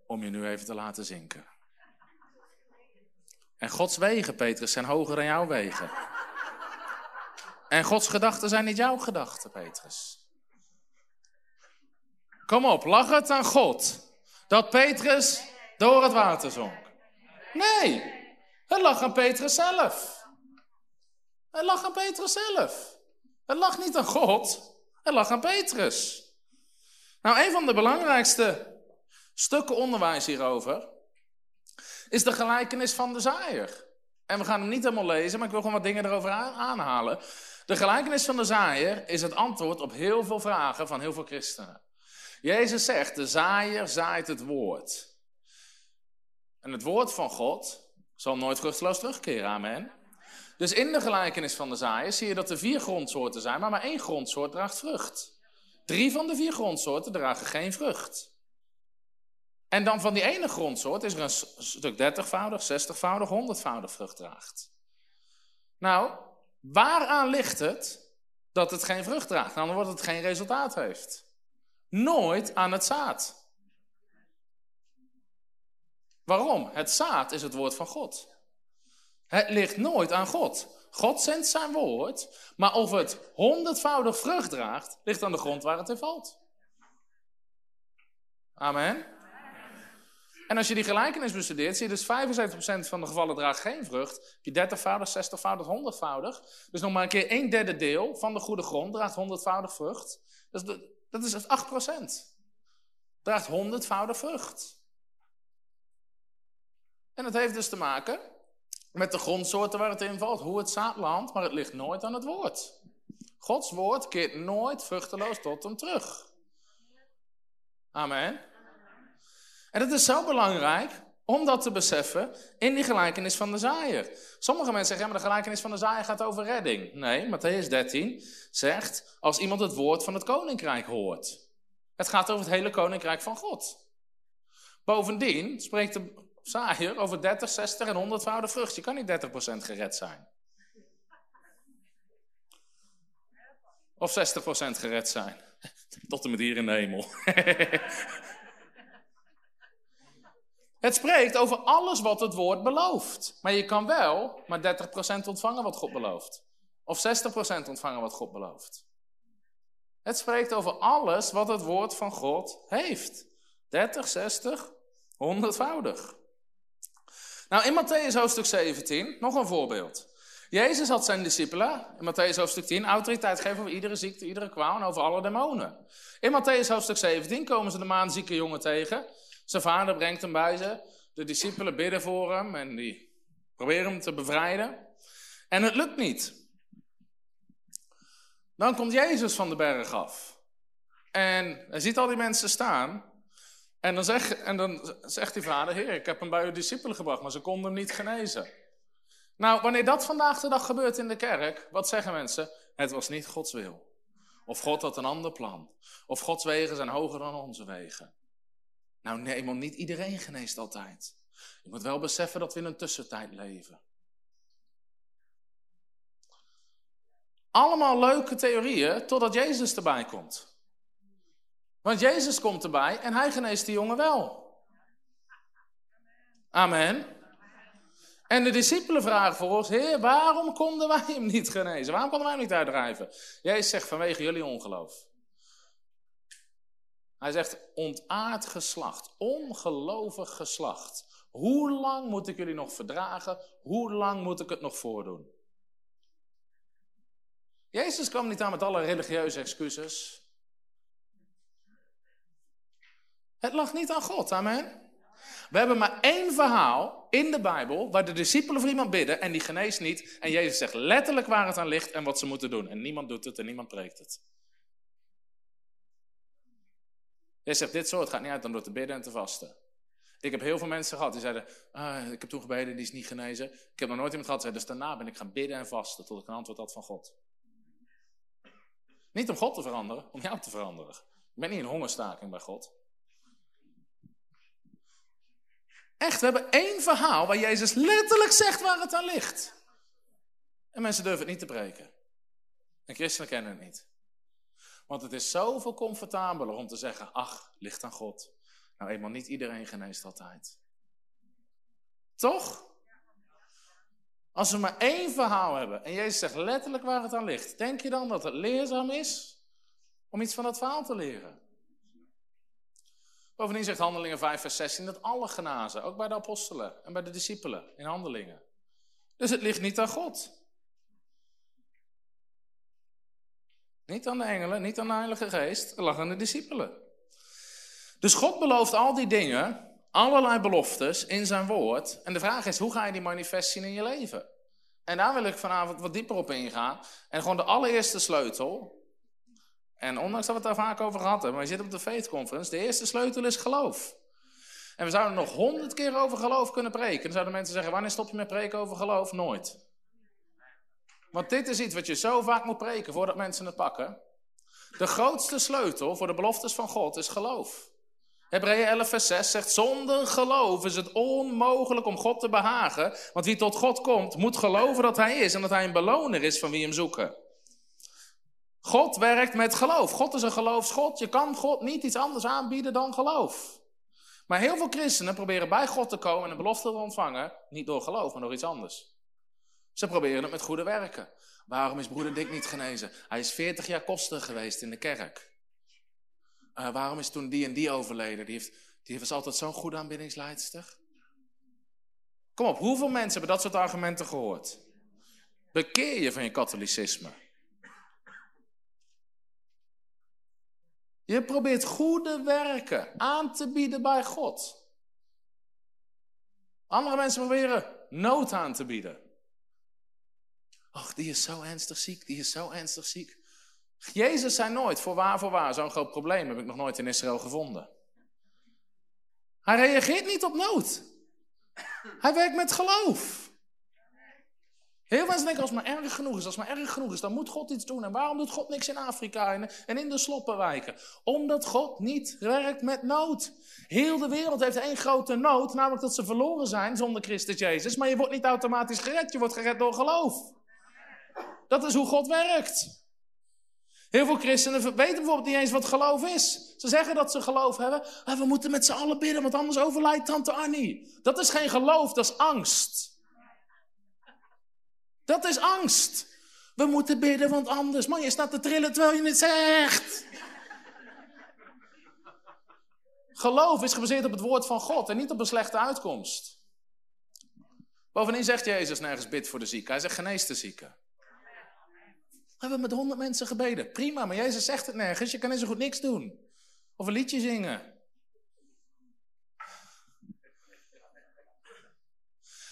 om je nu even te laten zinken. En Gods wegen, Petrus, zijn hoger dan jouw wegen. En Gods gedachten zijn niet jouw gedachten, Petrus. Kom op, lach het aan God dat Petrus door het water zonk. Nee, het lag aan Petrus zelf. Het lag aan Petrus zelf. Het lag niet aan God, het lag aan Petrus. Nou, een van de belangrijkste stukken onderwijs hierover is de gelijkenis van de zaaier. En we gaan hem niet helemaal lezen, maar ik wil gewoon wat dingen erover aanhalen. De gelijkenis van de zaaier is het antwoord op heel veel vragen van heel veel christenen. Jezus zegt, de zaaier zaait het woord. En het woord van God zal nooit vruchteloos terugkeren, amen. Dus in de gelijkenis van de zaaier zie je dat er vier grondsoorten zijn, maar maar één grondsoort draagt vrucht. Drie van de vier grondsoorten dragen geen vrucht. En dan van die ene grondsoort is er een stuk dertigvoudig, zestigvoudig, honderdvoudig vrucht draagt. Nou, waaraan ligt het dat het geen vrucht draagt? Nou, dan wordt het geen resultaat heeft. Nooit aan het zaad. Waarom? Het zaad is het woord van God. Het ligt nooit aan God. God zendt zijn woord, maar of het honderdvoudig vrucht draagt, ligt aan de grond waar het in valt. Amen. En als je die gelijkenis bestudeert, zie je dus 75% van de gevallen draagt geen vrucht. Heb je 30voudig, 60voudig, 100voudig. Dus nog maar een keer een derde deel van de goede grond draagt 100voudig vrucht. Dat is 8%. Draagt 100voudig vrucht. En dat heeft dus te maken met de grondsoorten waar het in valt, hoe het zaad landt, maar het ligt nooit aan het woord. Gods woord keert nooit vruchteloos tot hem terug. Amen. En het is zo belangrijk om dat te beseffen in die gelijkenis van de zaaier. Sommige mensen zeggen, ja, maar de gelijkenis van de zaaier gaat over redding. Nee, Matthäus 13 zegt, als iemand het woord van het koninkrijk hoort. Het gaat over het hele koninkrijk van God. Bovendien spreekt de zaaier over 30, 60 en 100 voudig vrucht. Je kan niet 30% gered zijn. Of 60% gered zijn. Tot en met hier in de hemel. Het spreekt over alles wat het woord belooft. Maar je kan wel maar 30% ontvangen wat God belooft. Of 60% ontvangen wat God belooft. Het spreekt over alles wat het woord van God heeft. 30, 60, 100voudig. Nou, in Matthäus hoofdstuk 17, nog een voorbeeld. Jezus had zijn discipelen, in Matthäus hoofdstuk 10, autoriteit geven over iedere ziekte, iedere kwaal en over alle demonen. In Matthäus hoofdstuk 17 komen ze de maanzieke jongen tegen. Zijn vader brengt hem bij ze. De discipelen bidden voor hem en die proberen hem te bevrijden. En het lukt niet. Dan komt Jezus van de berg af. En hij ziet al die mensen staan. En dan, en dan zegt die vader, heer, ik heb hem bij uw discipelen gebracht, maar ze konden hem niet genezen. Nou, wanneer dat vandaag de dag gebeurt in de kerk, wat zeggen mensen? Het was niet Gods wil. Of God had een ander plan. Of Gods wegen zijn hoger dan onze wegen. Nou nee, want niet iedereen geneest altijd. Je moet wel beseffen dat we in een tussentijd leven. Allemaal leuke theorieën totdat Jezus erbij komt. Want Jezus komt erbij en hij geneest die jongen wel. Amen. En de discipelen vragen voor ons, Heer, waarom konden wij hem niet genezen? Waarom konden wij hem niet uitdrijven? Jezus zegt vanwege jullie ongeloof. Hij zegt ontaard geslacht, ongelovig geslacht. Hoe lang moet ik jullie nog verdragen? Hoe lang moet ik het nog voordoen? Jezus kwam niet aan met alle religieuze excuses. Het lag niet aan God, amen. We hebben maar één verhaal in de Bijbel waar de discipelen voor iemand bidden en die geneest niet. En Jezus zegt letterlijk waar het aan ligt en wat ze moeten doen. En niemand doet het en niemand preekt het. Jij zegt dit zo, het gaat niet uit dan door te bidden en te vasten. Ik heb heel veel mensen gehad die zeiden, ah, ik heb toen gebeden, die is niet genezen. Ik heb nog nooit iemand gehad die zei, dus daarna ben ik gaan bidden en vasten tot ik een antwoord had van God. Niet om God te veranderen, om jou te veranderen. Ik ben niet in hongerstaking bij God. Echt, we hebben één verhaal waar Jezus letterlijk zegt waar het aan ligt. En mensen durven het niet te breken. En christenen kennen het niet. Want het is zoveel comfortabeler om te zeggen, ach, ligt aan God. Nou, eenmaal niet iedereen geneest altijd. Toch? Als we maar één verhaal hebben en Jezus zegt letterlijk waar het aan ligt, denk je dan dat het leerzaam is om iets van dat verhaal te leren? Bovendien zegt Handelingen 5, vers 16 dat alle genazen, ook bij de apostelen en bij de discipelen in Handelingen. Dus het ligt niet aan God. Niet aan de engelen, niet aan de Heilige Geest, het lag aan de discipelen. Dus God belooft al die dingen, allerlei beloftes in zijn woord. En de vraag is, hoe ga je die manifest zien in je leven? En daar wil ik vanavond wat dieper op ingaan. En gewoon de allereerste sleutel, en ondanks dat we het daar vaak over gehad hebben, maar je zit op de Faith Conference, de eerste sleutel is geloof. En we zouden nog honderd keer over geloof kunnen preken. Dan zouden mensen zeggen, wanneer stop je met preken over geloof? Nooit. Want dit is iets wat je zo vaak moet preken voordat mensen het pakken. De grootste sleutel voor de beloftes van God is geloof. Hebreeën 11 vers 6 zegt, zonder geloof is het onmogelijk om God te behagen. Want wie tot God komt, moet geloven dat hij is en dat hij een beloner is van wie hem zoeken. God werkt met geloof. God is een geloofsgod. Je kan God niet iets anders aanbieden dan geloof. Maar heel veel christenen proberen bij God te komen en een belofte te ontvangen, niet door geloof, maar door iets anders. Ze proberen het met goede werken. Waarom is broeder Dick niet genezen? Hij is 40 jaar koster geweest in de kerk. Uh, waarom is toen die en die overleden? Die, heeft, die was altijd zo'n goede aanbiddingsleidster. Kom op, hoeveel mensen hebben dat soort argumenten gehoord? Bekeer je van je katholicisme. Je probeert goede werken aan te bieden bij God. Andere mensen proberen nood aan te bieden. Ach, die is zo ernstig ziek, die is zo ernstig ziek. Jezus zei nooit, voor waar, voor waar, zo'n groot probleem heb ik nog nooit in Israël gevonden. Hij reageert niet op nood. Hij werkt met geloof. Heel veel mensen denken, als maar erg genoeg is, als het maar erg genoeg is, dan moet God iets doen. En waarom doet God niks in Afrika en in de sloppenwijken? Omdat God niet werkt met nood. Heel de wereld heeft één grote nood, namelijk dat ze verloren zijn zonder Christus Jezus. Maar je wordt niet automatisch gered, je wordt gered door geloof. Dat is hoe God werkt. Heel veel christenen weten bijvoorbeeld niet eens wat geloof is. Ze zeggen dat ze geloof hebben. Maar we moeten met z'n allen bidden, want anders overlijdt tante Annie. Dat is geen geloof, dat is angst. Dat is angst. We moeten bidden, want anders. Man, je staat te trillen terwijl je het zegt. Geloof is gebaseerd op het woord van God en niet op een slechte uitkomst. Bovendien zegt Jezus nergens bid voor de zieken. Hij zegt genees de zieken. We hebben met honderd mensen gebeden. Prima, maar Jezus zegt het nergens. Je kan eens zo goed niks doen. Of een liedje zingen.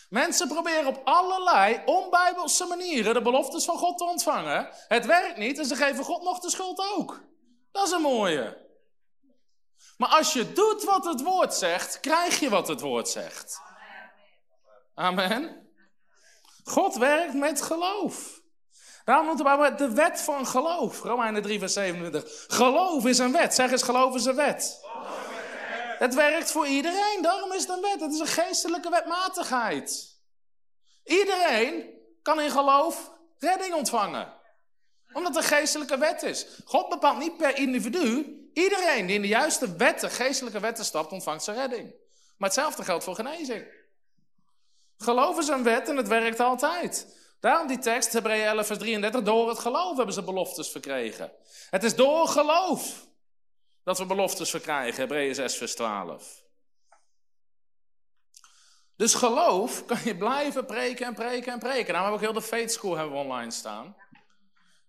Mensen proberen op allerlei onbijbelse manieren de beloftes van God te ontvangen. Het werkt niet en ze geven God nog de schuld ook. Dat is een mooie. Maar als je doet wat het woord zegt, krijg je wat het woord zegt. Amen. God werkt met geloof. Daarom moeten we de wet van geloof. Romeinen 3, vers 27. Geloof is een wet. Zeg eens, geloof is een wet. Het werkt voor iedereen. Daarom is het een wet. Het is een geestelijke wetmatigheid. Iedereen kan in geloof redding ontvangen. Omdat het een geestelijke wet is. God bepaalt niet per individu. Iedereen die in de juiste wetten, geestelijke wetten stapt, ontvangt zijn redding. Maar hetzelfde geldt voor genezing. Geloof is een wet en het werkt altijd. Daarom die tekst, Hebreeën 11 vers 33, door het geloof hebben ze beloftes verkregen. Het is door geloof dat we beloftes verkrijgen, Hebreeën 6 vers 12. Dus geloof kan je blijven preken en preken en preken. Daarom hebben we ook heel de Faith School hebben we online staan.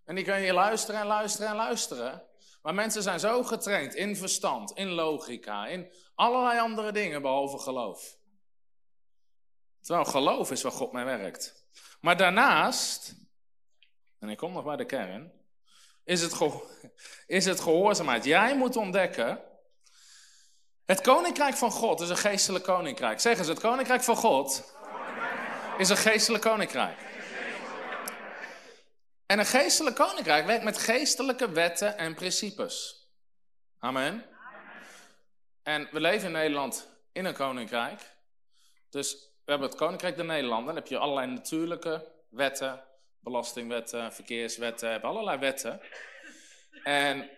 En die kun je luisteren en luisteren en luisteren. Maar mensen zijn zo getraind in verstand, in logica, in allerlei andere dingen behalve geloof. Terwijl geloof is waar God mee werkt. Maar daarnaast, en ik kom nog bij de kern, is het, is het gehoorzaamheid. Jij moet ontdekken, het koninkrijk van God is een geestelijk koninkrijk. Zeg eens, het koninkrijk van God is een geestelijk koninkrijk. En een geestelijk koninkrijk werkt met geestelijke wetten en principes. Amen. En we leven in Nederland in een koninkrijk. Dus we hebben het koninkrijk der Nederlanden. Dan heb je allerlei natuurlijke wetten, belastingwetten, verkeerswetten, heb allerlei wetten. En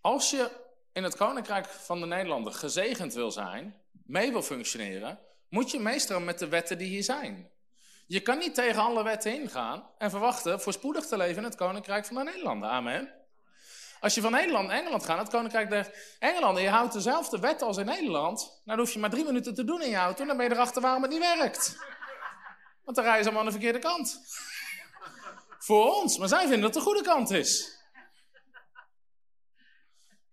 als je in het koninkrijk van de Nederlanden gezegend wil zijn, mee wil functioneren, moet je meestal met de wetten die hier zijn. Je kan niet tegen alle wetten ingaan en verwachten voorspoedig te leven in het Koninkrijk van de Nederlanden. Amen. Als je van Nederland naar Engeland gaat, het Koninkrijk der Engeland, en je houdt dezelfde wetten als in Nederland, nou, dan hoef je maar drie minuten te doen in je auto dan ben je erachter waarom het niet werkt. Want dan rijden ze allemaal aan de verkeerde kant. Voor ons, maar zij vinden dat de goede kant is.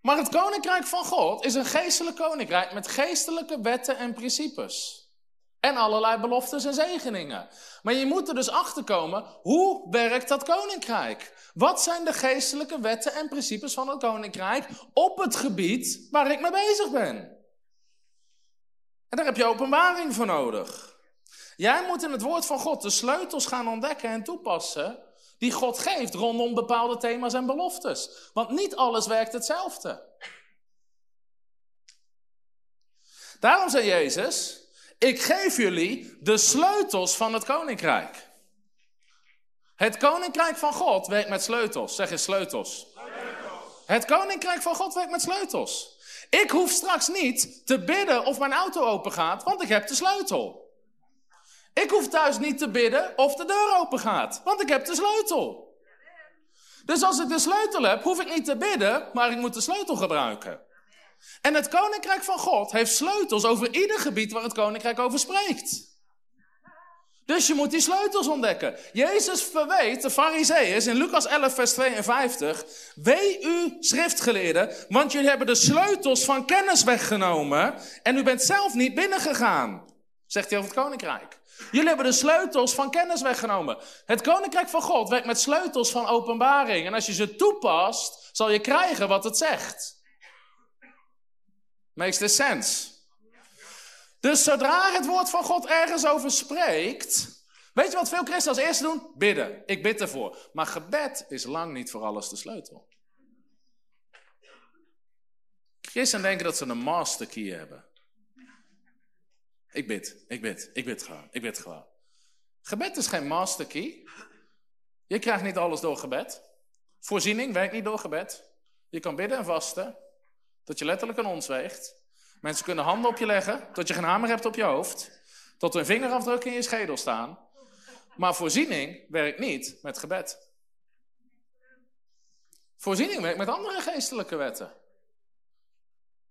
Maar het koninkrijk van God is een geestelijk koninkrijk met geestelijke wetten en principes. En allerlei beloftes en zegeningen. Maar je moet er dus achter komen, hoe werkt dat koninkrijk? Wat zijn de geestelijke wetten en principes van het koninkrijk op het gebied waar ik mee bezig ben? En daar heb je openbaring voor nodig. Jij moet in het woord van God de sleutels gaan ontdekken en toepassen die God geeft rondom bepaalde thema's en beloftes. Want niet alles werkt hetzelfde. Daarom zei Jezus, ik geef jullie de sleutels van het koninkrijk. Het koninkrijk van God werkt met sleutels. Zeg eens sleutels. sleutels. Het koninkrijk van God werkt met sleutels. Ik hoef straks niet te bidden of mijn auto open gaat, want ik heb de sleutel. Ik hoef thuis niet te bidden of de deur open gaat, want ik heb de sleutel. Dus als ik de sleutel heb, hoef ik niet te bidden, maar ik moet de sleutel gebruiken. En het koninkrijk van God heeft sleutels over ieder gebied waar het koninkrijk over spreekt. Dus je moet die sleutels ontdekken. Jezus verweet de fariseeërs in Lucas 11 vers 52. Wee u schriftgeleerden, want jullie hebben de sleutels van kennis weggenomen en u bent zelf niet binnengegaan. Zegt hij over het koninkrijk. Jullie hebben de sleutels van kennis weggenomen. Het koninkrijk van God werkt met sleutels van openbaring. En als je ze toepast, zal je krijgen wat het zegt. Makes this? Dus zodra het woord van God ergens over spreekt, weet je wat veel christenen als eerste doen? Bidden. Ik bid ervoor. Maar gebed is lang niet voor alles de sleutel. Christenen denken dat ze een master key hebben. Ik bid, ik bid, ik bid gewoon, ik bid gewoon. Gebed is geen master key. Je krijgt niet alles door gebed. Voorziening werkt niet door gebed. Je kan bidden en vasten. Dat je letterlijk een ons weegt. Mensen kunnen handen op je leggen, tot je geen hamer hebt op je hoofd. Tot een vingerafdruk in je schedel staan. Maar voorziening werkt niet met gebed. Voorziening werkt met andere geestelijke wetten.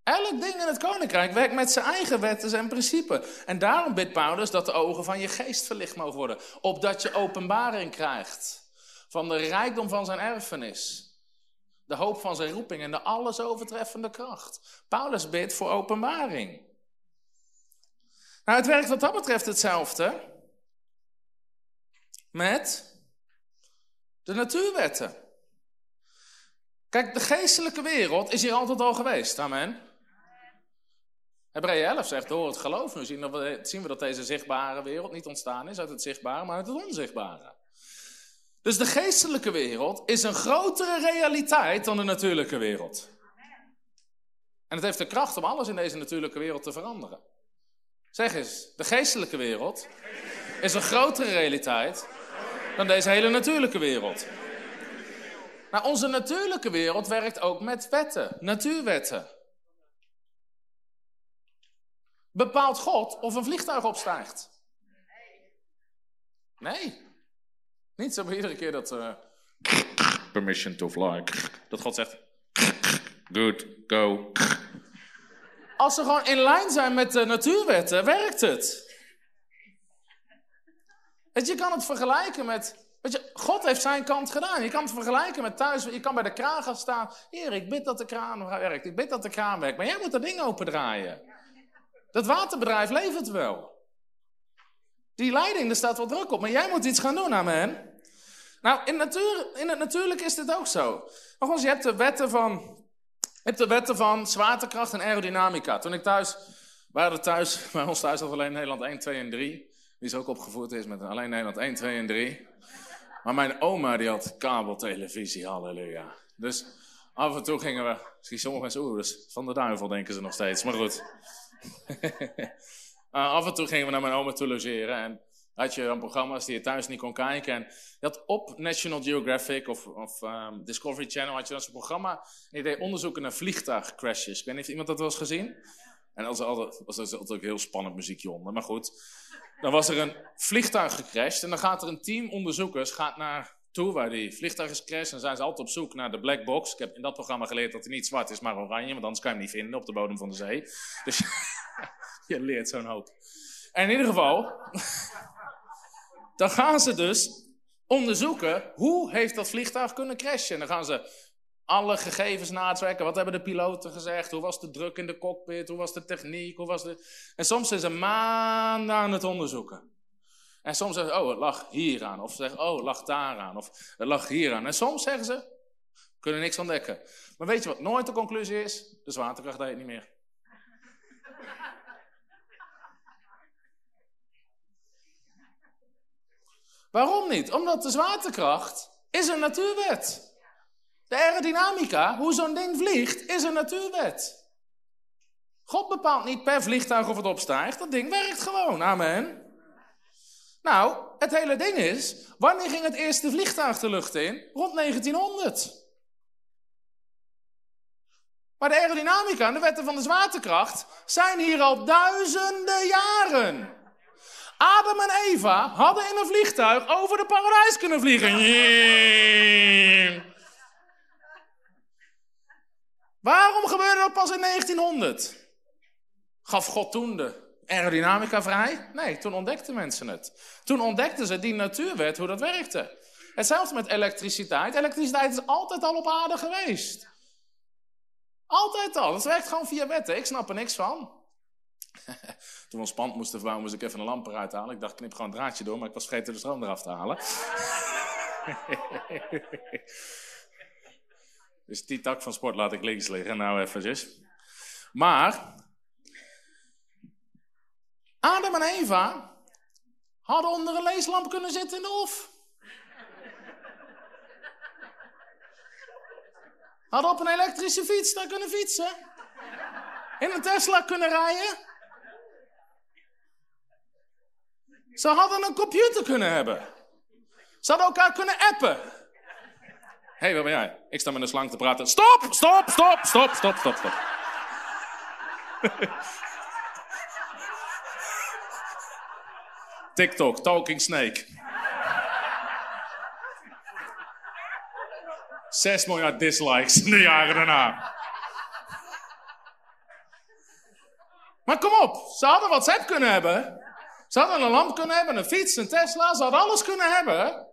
Elk ding in het koninkrijk werkt met zijn eigen wetten en principes. En daarom bidt Paulus dat de ogen van je geest verlicht mogen worden. Opdat je openbaring krijgt van de rijkdom van zijn erfenis. De hoop van zijn roeping en de alles overtreffende kracht. Paulus bidt voor openbaring. Nou, het werkt wat dat betreft hetzelfde met de natuurwetten. Kijk, de geestelijke wereld is hier altijd al geweest. Amen. Hebreeën 11 zegt, door het geloof nu zien, we, zien we dat deze zichtbare wereld niet ontstaan is uit het zichtbare, maar uit het onzichtbare. Dus de geestelijke wereld is een grotere realiteit dan de natuurlijke wereld. En het heeft de kracht om alles in deze natuurlijke wereld te veranderen. Zeg eens, de geestelijke wereld is een grotere realiteit dan deze hele natuurlijke wereld. Nou, onze natuurlijke wereld werkt ook met wetten, natuurwetten. Bepaalt God of een vliegtuig opstijgt? Nee. Niet zo iedere keer dat. Uh, permission to fly. Dat God zegt. Good, go. Als ze gewoon in lijn zijn met de natuurwetten, werkt het. Weet je, je kan het vergelijken met. Weet je, God heeft zijn kant gedaan. Je kan het vergelijken met thuis. Je kan bij de kraan gaan staan. Heer, ik bid dat de kraan werkt. Ik bid dat de kraan werkt. Maar jij moet dat ding opendraaien. Dat waterbedrijf levert wel. Die leiding, daar staat wel druk op. Maar jij moet iets gaan doen, amen. Nou, in, natuur, in het natuurlijk is dit ook zo. Nogmaals, je hebt de wetten van, je hebt de wetten van zwaartekracht en aerodynamica. Toen ik thuis, waren thuis, bij ons thuis had alleen Nederland 1, 2 en 3. Die is ook opgevoerd is met alleen Nederland 1, 2 en 3. Maar mijn oma die had kabeltelevisie, halleluja. Dus af en toe gingen we, zie sommige mensen, oeh, van de duivel denken ze nog steeds, maar goed. uh, af en toe gingen we naar mijn oma toe logeren en had je dan programma's die je thuis niet kon kijken. En je had op National Geographic of, of um, Discovery Channel had je dan zo'n programma. En die deed onderzoeken naar vliegtuigcrashes. Ik weet niet of iemand dat wel eens gezien. En dat was altijd, was altijd ook heel spannend muziekje onder. Maar goed, dan was er een vliegtuig gecrashed. En dan gaat er een team onderzoekers gaat naar waar die vliegtuig is gecrashed. En dan zijn ze altijd op zoek naar de black box. Ik heb in dat programma geleerd dat hij niet zwart is, maar oranje. Want anders kan je hem niet vinden op de bodem van de zee. Dus je leert zo'n hoop. En in ieder geval, dan gaan ze dus onderzoeken hoe heeft dat vliegtuig kunnen crashen. En dan gaan ze alle gegevens natrekken. Wat hebben de piloten gezegd? Hoe was de druk in de cockpit? Hoe was de techniek? Hoe was de... En soms zijn ze maanden aan het onderzoeken. En soms zeggen ze, oh, het lag hier aan. Of ze zeggen, oh, het lag daar aan. Of het lag hier aan. En soms zeggen ze, kunnen niks ontdekken. Maar weet je wat nooit de conclusie is? De zwaartekracht deed niet meer. Waarom niet? Omdat de zwaartekracht is een natuurwet. De aerodynamica, hoe zo'n ding vliegt, is een natuurwet. God bepaalt niet per vliegtuig of het opstijgt. Dat ding werkt gewoon. Amen. Nou, het hele ding is, wanneer ging het eerste vliegtuig de lucht in? Rond 1900. Maar de aerodynamica en de wetten van de zwaartekracht zijn hier al duizenden jaren. Adam en Eva hadden in een vliegtuig over de paradijs kunnen vliegen. Waarom gebeurde dat pas in 1900? Gaf God toen de aerodynamica vrij? Nee, toen ontdekten mensen het. Toen ontdekten ze die natuurwet, hoe dat werkte. Hetzelfde met elektriciteit. Elektriciteit is altijd al op aarde geweest. Altijd al. Dat werkt gewoon via wetten. Ik snap er niks van. Toen we ons pand moesten verbouwen, moest ik even een lamp eruit halen. Ik dacht, knip gewoon een draadje door, maar ik was vergeten de stroom eraf te halen. dus die tak van sport laat ik links liggen, nou eventjes. Maar, Adam en Eva hadden onder een leeslamp kunnen zitten in de hof. Hadden op een elektrische fiets daar kunnen fietsen. In een Tesla kunnen rijden. Ze hadden een computer kunnen hebben. Ze hadden elkaar kunnen appen. Hé, hey, waar ben jij? Ik sta met een slang te praten. Stop, stop, stop, stop, stop, stop, stop. TikTok, Talking Snake. 6 miljard dislikes in de jaren daarna. Ze hadden WhatsApp kunnen hebben. Ze hadden een lamp kunnen hebben, een fiets, een Tesla. Ze hadden alles kunnen hebben.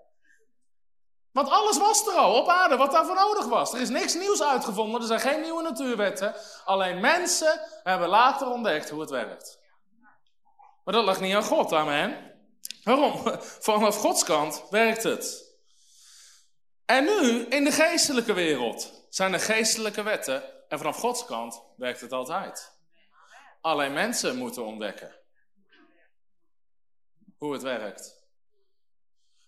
Want alles was er al op aarde wat daarvoor nodig was. Er is niks nieuws uitgevonden, er zijn geen nieuwe natuurwetten. Alleen mensen hebben later ontdekt hoe het werkt. Maar dat lag niet aan God, amen. Waarom? Vanaf Gods kant werkt het. En nu, in de geestelijke wereld, zijn er geestelijke wetten. En vanaf Gods kant werkt het altijd. Alleen mensen moeten ontdekken hoe het werkt.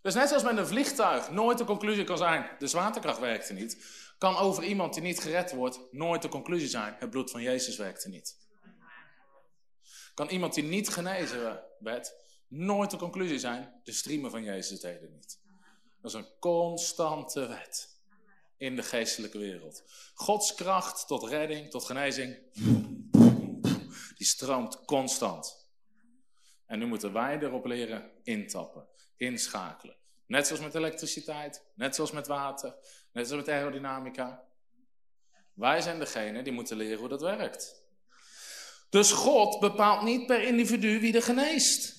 Dus net zoals met een vliegtuig nooit de conclusie kan zijn, de zwaartekracht werkte niet, kan over iemand die niet gered wordt nooit de conclusie zijn, het bloed van Jezus werkte niet. Kan iemand die niet genezen werd, nooit de conclusie zijn, de striemen van Jezus deden niet. Dat is een constante wet in de geestelijke wereld. Gods kracht tot redding, tot genezing, die stroomt constant. En nu moeten wij erop leren intappen, inschakelen. Net zoals met elektriciteit, net zoals met water, net zoals met aerodynamica. Wij zijn degene die moeten leren hoe dat werkt. Dus God bepaalt niet per individu wie er geneest.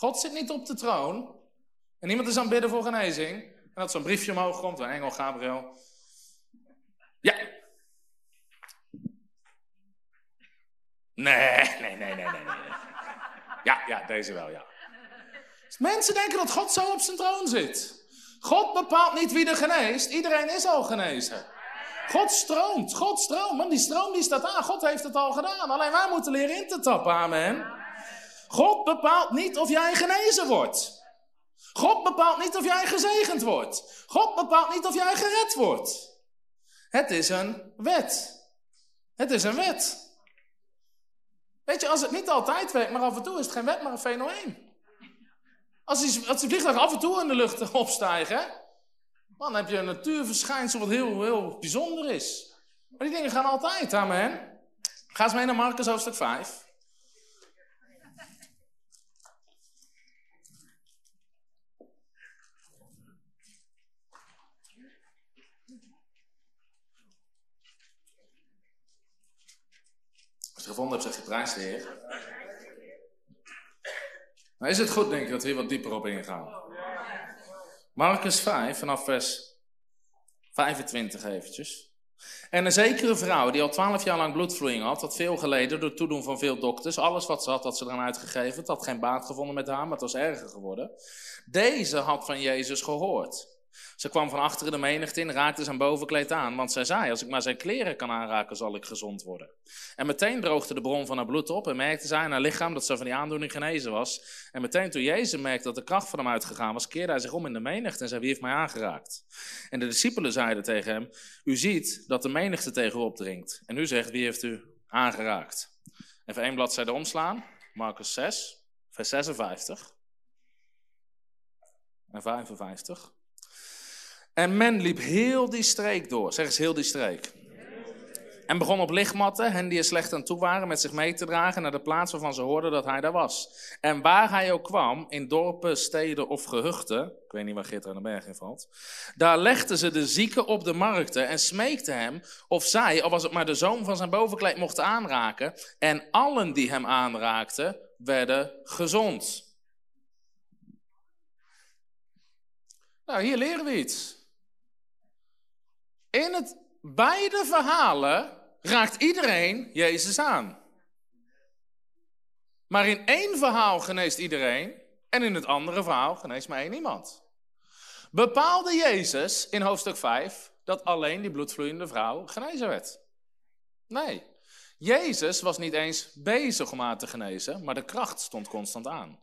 God zit niet op de troon en iemand is aan het bidden voor genezing. En dat zo'n briefje omhoog komt, een engel Gabriel. Ja. Nee, nee, nee, nee, nee. nee. Ja, ja, deze wel, ja. Mensen denken dat God zo op zijn troon zit. God bepaalt niet wie er geneest. Iedereen is al genezen. God stroomt, God stroomt. Man, die stroom die staat aan. God heeft het al gedaan. Alleen wij moeten leren in te tappen, amen. God bepaalt niet of jij genezen wordt. God bepaalt niet of jij gezegend wordt. God bepaalt niet of jij gered wordt. Het is een wet. Het is een wet. Weet je, als het niet altijd werkt, maar af en toe is het geen wet, maar een fenomeen. Als die, als die vliegtuigen af en toe in de lucht opstijgen, dan heb je een natuurverschijnsel wat heel, heel bijzonder is. Maar die dingen gaan altijd, amen. Ga eens mee naar Marcus hoofdstuk 5. Als je gevonden hebt, zeg je de Heer. Is het goed, denk ik, dat we hier wat dieper op ingaan? Marcus 5, vanaf vers 25 eventjes. En een zekere vrouw die al twaalf jaar lang bloedvloeiing had, had veel geleden door het toedoen van veel dokters. Alles wat ze had, had ze eraan uitgegeven. Het had geen baat gevonden met haar, maar het was erger geworden. Deze had van Jezus gehoord. Ze kwam van achteren de menigte in, raakte zijn bovenkleed aan, want zij zei, als ik maar zijn kleren kan aanraken, zal ik gezond worden. En meteen droogde de bron van haar bloed op en merkte zij aan haar lichaam dat ze van die aandoening genezen was. En meteen toen Jezus merkte dat de kracht van hem uitgegaan was, keerde hij zich om in de menigte en zei, wie heeft mij aangeraakt? En de discipelen zeiden tegen hem, u ziet dat de menigte tegen u opdringt. En u zegt, wie heeft u aangeraakt? Even één bladzijde omslaan, Marcus 6, vers 56 en 55. En men liep heel die streek door. Zeg eens heel die streek. En begon op lichtmatten, hen die er slecht aan toe waren, met zich mee te dragen naar de plaats waarvan ze hoorden dat hij daar was. En waar hij ook kwam, in dorpen, steden of gehuchten, ik weet niet waar Gitter aan de berg in valt, daar legden ze de zieken op de markten en smeekten hem of zij, al was het maar de zoom van zijn bovenkleed, mochten aanraken. En allen die hem aanraakten, werden gezond. Nou, hier leren we iets. In het beide verhalen raakt iedereen Jezus aan. Maar in één verhaal geneest iedereen en in het andere verhaal geneest maar één iemand. Bepaalde Jezus in hoofdstuk 5 dat alleen die bloedvloeiende vrouw genezen werd? Nee. Jezus was niet eens bezig om haar te genezen, maar de kracht stond constant aan.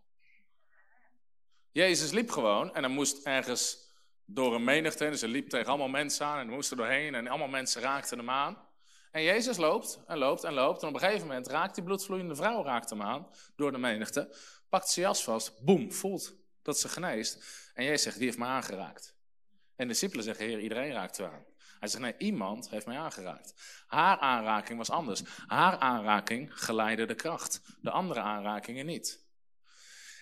Jezus liep gewoon en hij moest ergens door een menigte. Dus hij liep tegen allemaal mensen aan en moest er doorheen en allemaal mensen raakten hem aan. En Jezus loopt en loopt en loopt. En op een gegeven moment raakt die bloedvloeiende vrouw raakt hem aan door de menigte. Pakt ze jas vast, boem, voelt dat ze geneest. En Jezus zegt, wie heeft me aangeraakt? En de discipelen zeggen, heer, iedereen raakt u aan. Hij zegt, nee, iemand heeft mij aangeraakt. Haar aanraking was anders. Haar aanraking geleidde de kracht. De andere aanrakingen niet.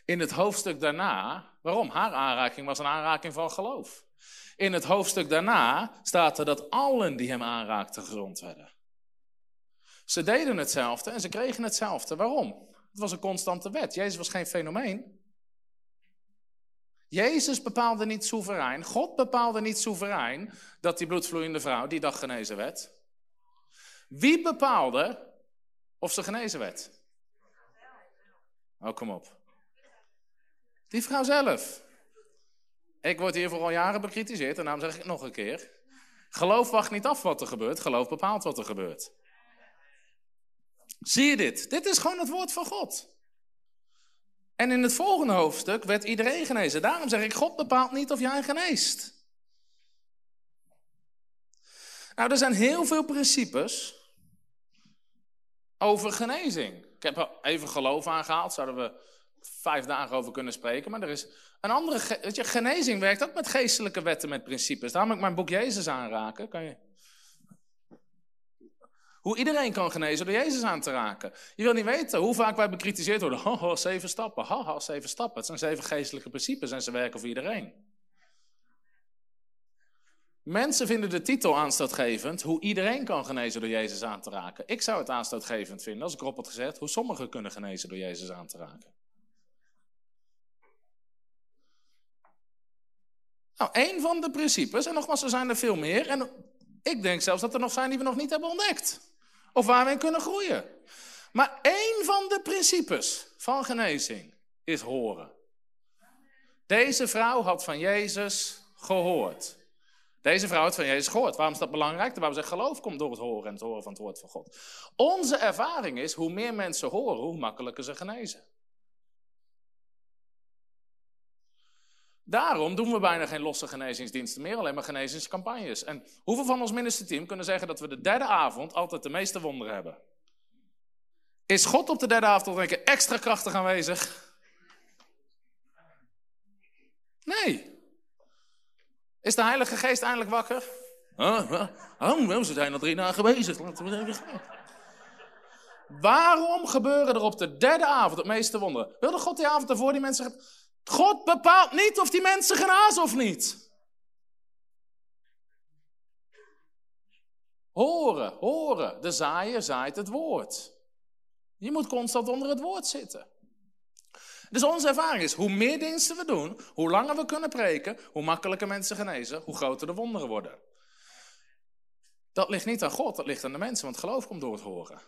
In het hoofdstuk daarna, waarom? Haar aanraking was een aanraking van geloof. In het hoofdstuk daarna staat er dat allen die hem aanraakten gezond werden. Ze deden hetzelfde en ze kregen hetzelfde. Waarom? Het was een constante wet. Jezus was geen fenomeen. Jezus bepaalde niet soeverein, God bepaalde niet soeverein dat die bloedvloeiende vrouw die dag genezen werd. Wie bepaalde of ze genezen werd? Oh, kom op. Die vrouw zelf. Ik word hier al jaren bekritiseerd en daarom zeg ik nog een keer. Geloof wacht niet af wat er gebeurt, geloof bepaalt wat er gebeurt. Zie je dit? Dit is gewoon het woord van God. En in het volgende hoofdstuk werd iedereen genezen. Daarom zeg ik, God bepaalt niet of jij geneest. Nou, er zijn heel veel principes over genezing. Ik heb even geloof aangehaald, zouden we vijf dagen over kunnen spreken. Maar er is een andere, weet je, genezing werkt ook met geestelijke wetten, met principes. Daarom ik mijn boek Jezus aanraken. Kan je... Hoe iedereen kan genezen door Jezus aan te raken. Je wil niet weten hoe vaak wij bekritiseerd worden. Haha, zeven stappen. Haha, zeven stappen. Het zijn zeven geestelijke principes en ze werken voor iedereen. Mensen vinden de titel aanstootgevend, hoe iedereen kan genezen door Jezus aan te raken. Ik zou het aanstootgevend vinden, als ik erop had gezegd, hoe sommigen kunnen genezen door Jezus aan te raken. Nou, één van de principes, en nogmaals, er zijn er veel meer, en ik denk zelfs dat er nog zijn die we nog niet hebben ontdekt. Of waar we in kunnen groeien. Maar één van de principes van genezing is horen. Deze vrouw had van Jezus gehoord. Deze vrouw had van Jezus gehoord. Waarom is dat belangrijk? Bijbel zegt geloof komt door het horen en het horen van het woord van God. Onze ervaring is, hoe meer mensen horen, hoe makkelijker ze genezen. Daarom doen we bijna geen losse genezingsdiensten meer, alleen maar genezingscampagnes. En hoeveel van ons ministerteam kunnen zeggen dat we de derde avond altijd de meeste wonderen hebben? Is God op de derde avond denk ik extra krachtig aanwezig? Nee. Is de Heilige Geest eindelijk wakker? Oh, oh, ze zijn al drie dagen bezig. Laten we even gaan. Waarom gebeuren er op de derde avond het meeste wonderen? Wilde God die avond ervoor die mensen... God bepaalt niet of die mensen genazen of niet. Horen, horen. De zaaier zaait het woord. Je moet constant onder het woord zitten. Dus onze ervaring is, hoe meer diensten we doen, hoe langer we kunnen preken, hoe makkelijker mensen genezen, hoe groter de wonderen worden. Dat ligt niet aan God, dat ligt aan de mensen, want geloof komt door het horen.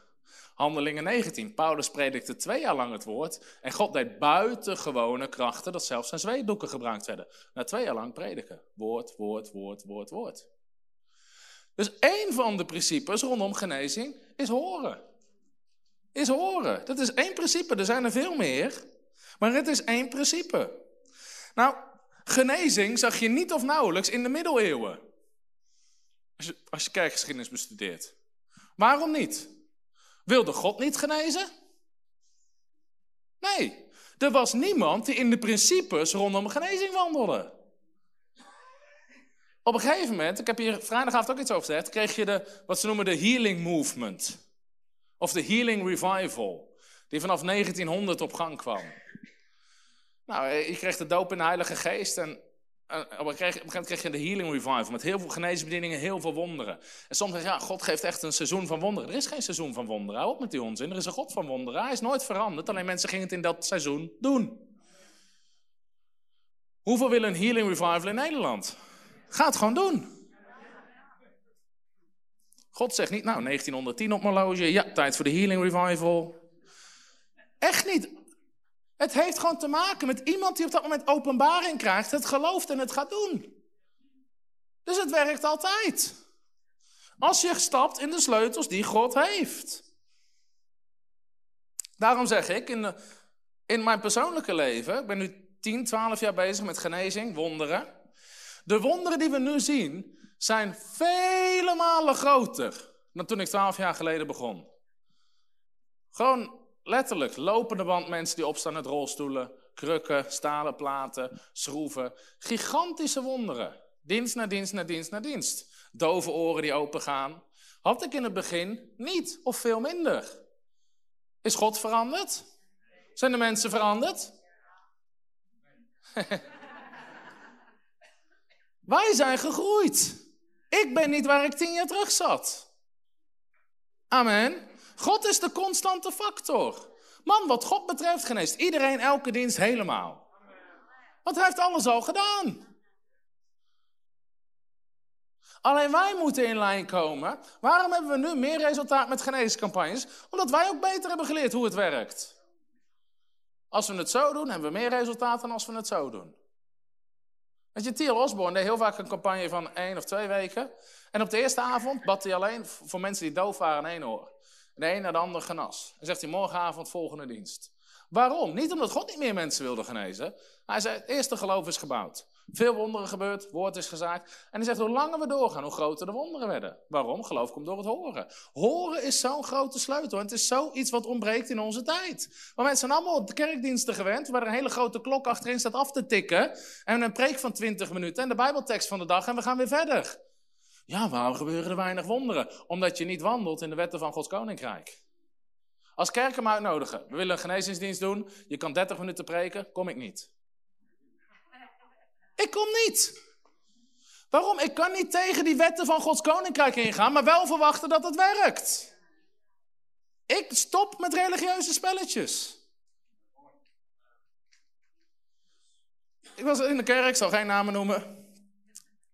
Handelingen 19. Paulus predikte twee jaar lang het woord. En God deed buitengewone krachten dat zelfs zijn zweetdoeken gebruikt werden. Na twee jaar lang prediken. Woord, woord, woord, woord, woord. Dus één van de principes rondom genezing is horen. Is horen. Dat is één principe. Er zijn er veel meer. Maar het is één principe. Nou, genezing zag je niet of nauwelijks in de middeleeuwen. Als je, als je kerkgeschiedenis bestudeert. Waarom niet? Wilde God niet genezen? Nee, er was niemand die in de principes rondom genezing wandelde. Op een gegeven moment, ik heb hier vrijdagavond ook iets over gezegd, kreeg je de, wat ze noemen de healing movement. Of de healing revival, die vanaf 1900 op gang kwam. Nou, je kreeg de doop in de Heilige Geest en op een gegeven moment kreeg je de healing revival met heel veel geneesbedieningen, heel veel wonderen. En soms zeg je, ja, God geeft echt een seizoen van wonderen. Er is geen seizoen van wonderen, hou op met die onzin. Er is een God van wonderen, hij is nooit veranderd, alleen mensen gingen het in dat seizoen doen. Hoeveel willen een healing revival in Nederland? Ga het gewoon doen. God zegt niet, nou, 1910 op mijn ja, tijd voor de healing revival. Echt niet. Het heeft gewoon te maken met iemand die op dat moment openbaring krijgt, het gelooft en het gaat doen. Dus het werkt altijd. Als je stapt in de sleutels die God heeft. Daarom zeg ik, in, in mijn persoonlijke leven, ik ben nu 10, 12 jaar bezig met genezing, wonderen. De wonderen die we nu zien, zijn vele malen groter dan toen ik 12 jaar geleden begon. Gewoon Letterlijk, lopende band mensen die opstaan uit rolstoelen, krukken, stalen platen, schroeven. Gigantische wonderen. Dienst na dienst na dienst na dienst. Dove oren die open gaan. Had ik in het begin niet of veel minder. Is God veranderd? Zijn de mensen veranderd? Wij zijn gegroeid. Ik ben niet waar ik tien jaar terug zat. Amen. God is de constante factor. Man, wat God betreft geneest iedereen elke dienst helemaal. Want hij heeft alles al gedaan. Alleen wij moeten in lijn komen. Waarom hebben we nu meer resultaat met geneescampagnes? Omdat wij ook beter hebben geleerd hoe het werkt. Als we het zo doen, hebben we meer resultaat dan als we het zo doen. Weet je, Thiel Osborne deed heel vaak een campagne van één of twee weken. En op de eerste avond bad hij alleen voor mensen die doof waren één oor. De een naar de ander genas. En zegt hij morgenavond volgende dienst. Waarom? Niet omdat God niet meer mensen wilde genezen. Hij zei, het eerste geloof is gebouwd. Veel wonderen gebeurd, woord is gezaakt. En hij zegt, hoe langer we doorgaan, hoe groter de wonderen werden. Waarom? Geloof komt door het horen. Horen is zo'n grote sleutel. Het is zoiets wat ontbreekt in onze tijd. Maar mensen zijn allemaal op de kerkdiensten gewend, waar een hele grote klok achterin staat af te tikken. En een preek van 20 minuten en de bijbeltekst van de dag en we gaan weer verder. Ja, waarom gebeuren er weinig wonderen? Omdat je niet wandelt in de wetten van Gods koninkrijk. Als kerk hem uitnodigen. We willen een genezingsdienst doen. Je kan 30 minuten preken. Kom ik niet. Ik kom niet. Waarom? Ik kan niet tegen die wetten van Gods koninkrijk ingaan, maar wel verwachten dat het werkt. Ik stop met religieuze spelletjes. Ik was in de kerk, ik zal geen namen noemen.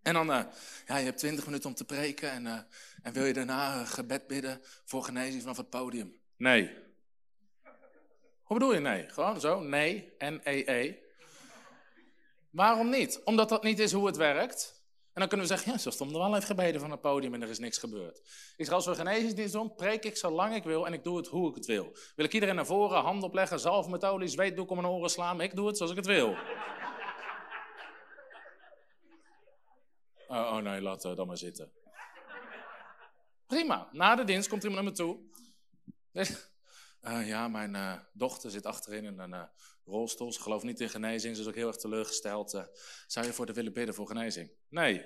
En dan, uh, ja, je hebt twintig minuten om te preken en, uh, en wil je daarna een gebed bidden voor genezing vanaf het podium? Nee. Hoe bedoel je nee? Gewoon zo, nee, N-E-E. Waarom niet? Omdat dat niet is hoe het werkt. En dan kunnen we zeggen, ja, zo stond er wel even gebeden van het podium en er is niks gebeurd. Ik zeg, als we genezingsdienst doen, preek ik zolang ik wil en ik doe het hoe ik het wil. Wil ik iedereen naar voren, hand opleggen, zalf met olie, zweetdoek om mijn oren slaan, ik doe het zoals ik het wil. Oh, oh nee, laat uh, dan maar zitten. Prima. Na de dienst komt iemand naar me toe. Uh, ja, mijn uh, dochter zit achterin in een rolstoel. Ze gelooft niet in genezing. Ze is ook heel erg teleurgesteld. zou je voor de willen bidden voor genezing? Nee.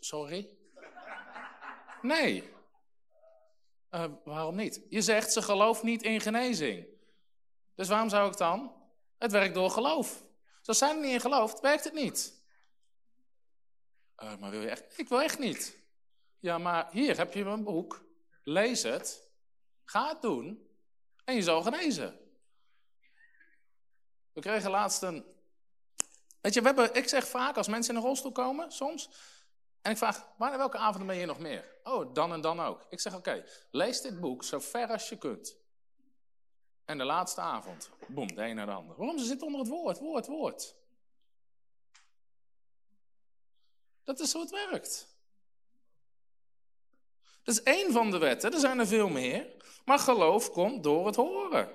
Sorry? Nee. waarom niet? Je zegt ze gelooft niet in genezing. Dus waarom zou ik dan? Het werkt door geloof. Als zij er niet in gelooft, werkt het niet. Maar wil je echt? Ik wil echt niet. Ja, maar hier heb je mijn boek. Lees het. Ga het doen. En je zal genezen. We kregen laatst een. Weet je, we hebben, ik zeg vaak als mensen in een rolstoel komen, soms. En ik vraag, wanneer welke avonden ben je nog meer? Oh, dan en dan ook. Ik zeg, oké, lees dit boek zo ver als je kunt. En de laatste avond, boem, de een naar de ander. Waarom? Ze zitten onder het woord, woord, woord. Dat is hoe het werkt. Dat is één van de wetten, er zijn er veel meer. Maar geloof komt door het horen.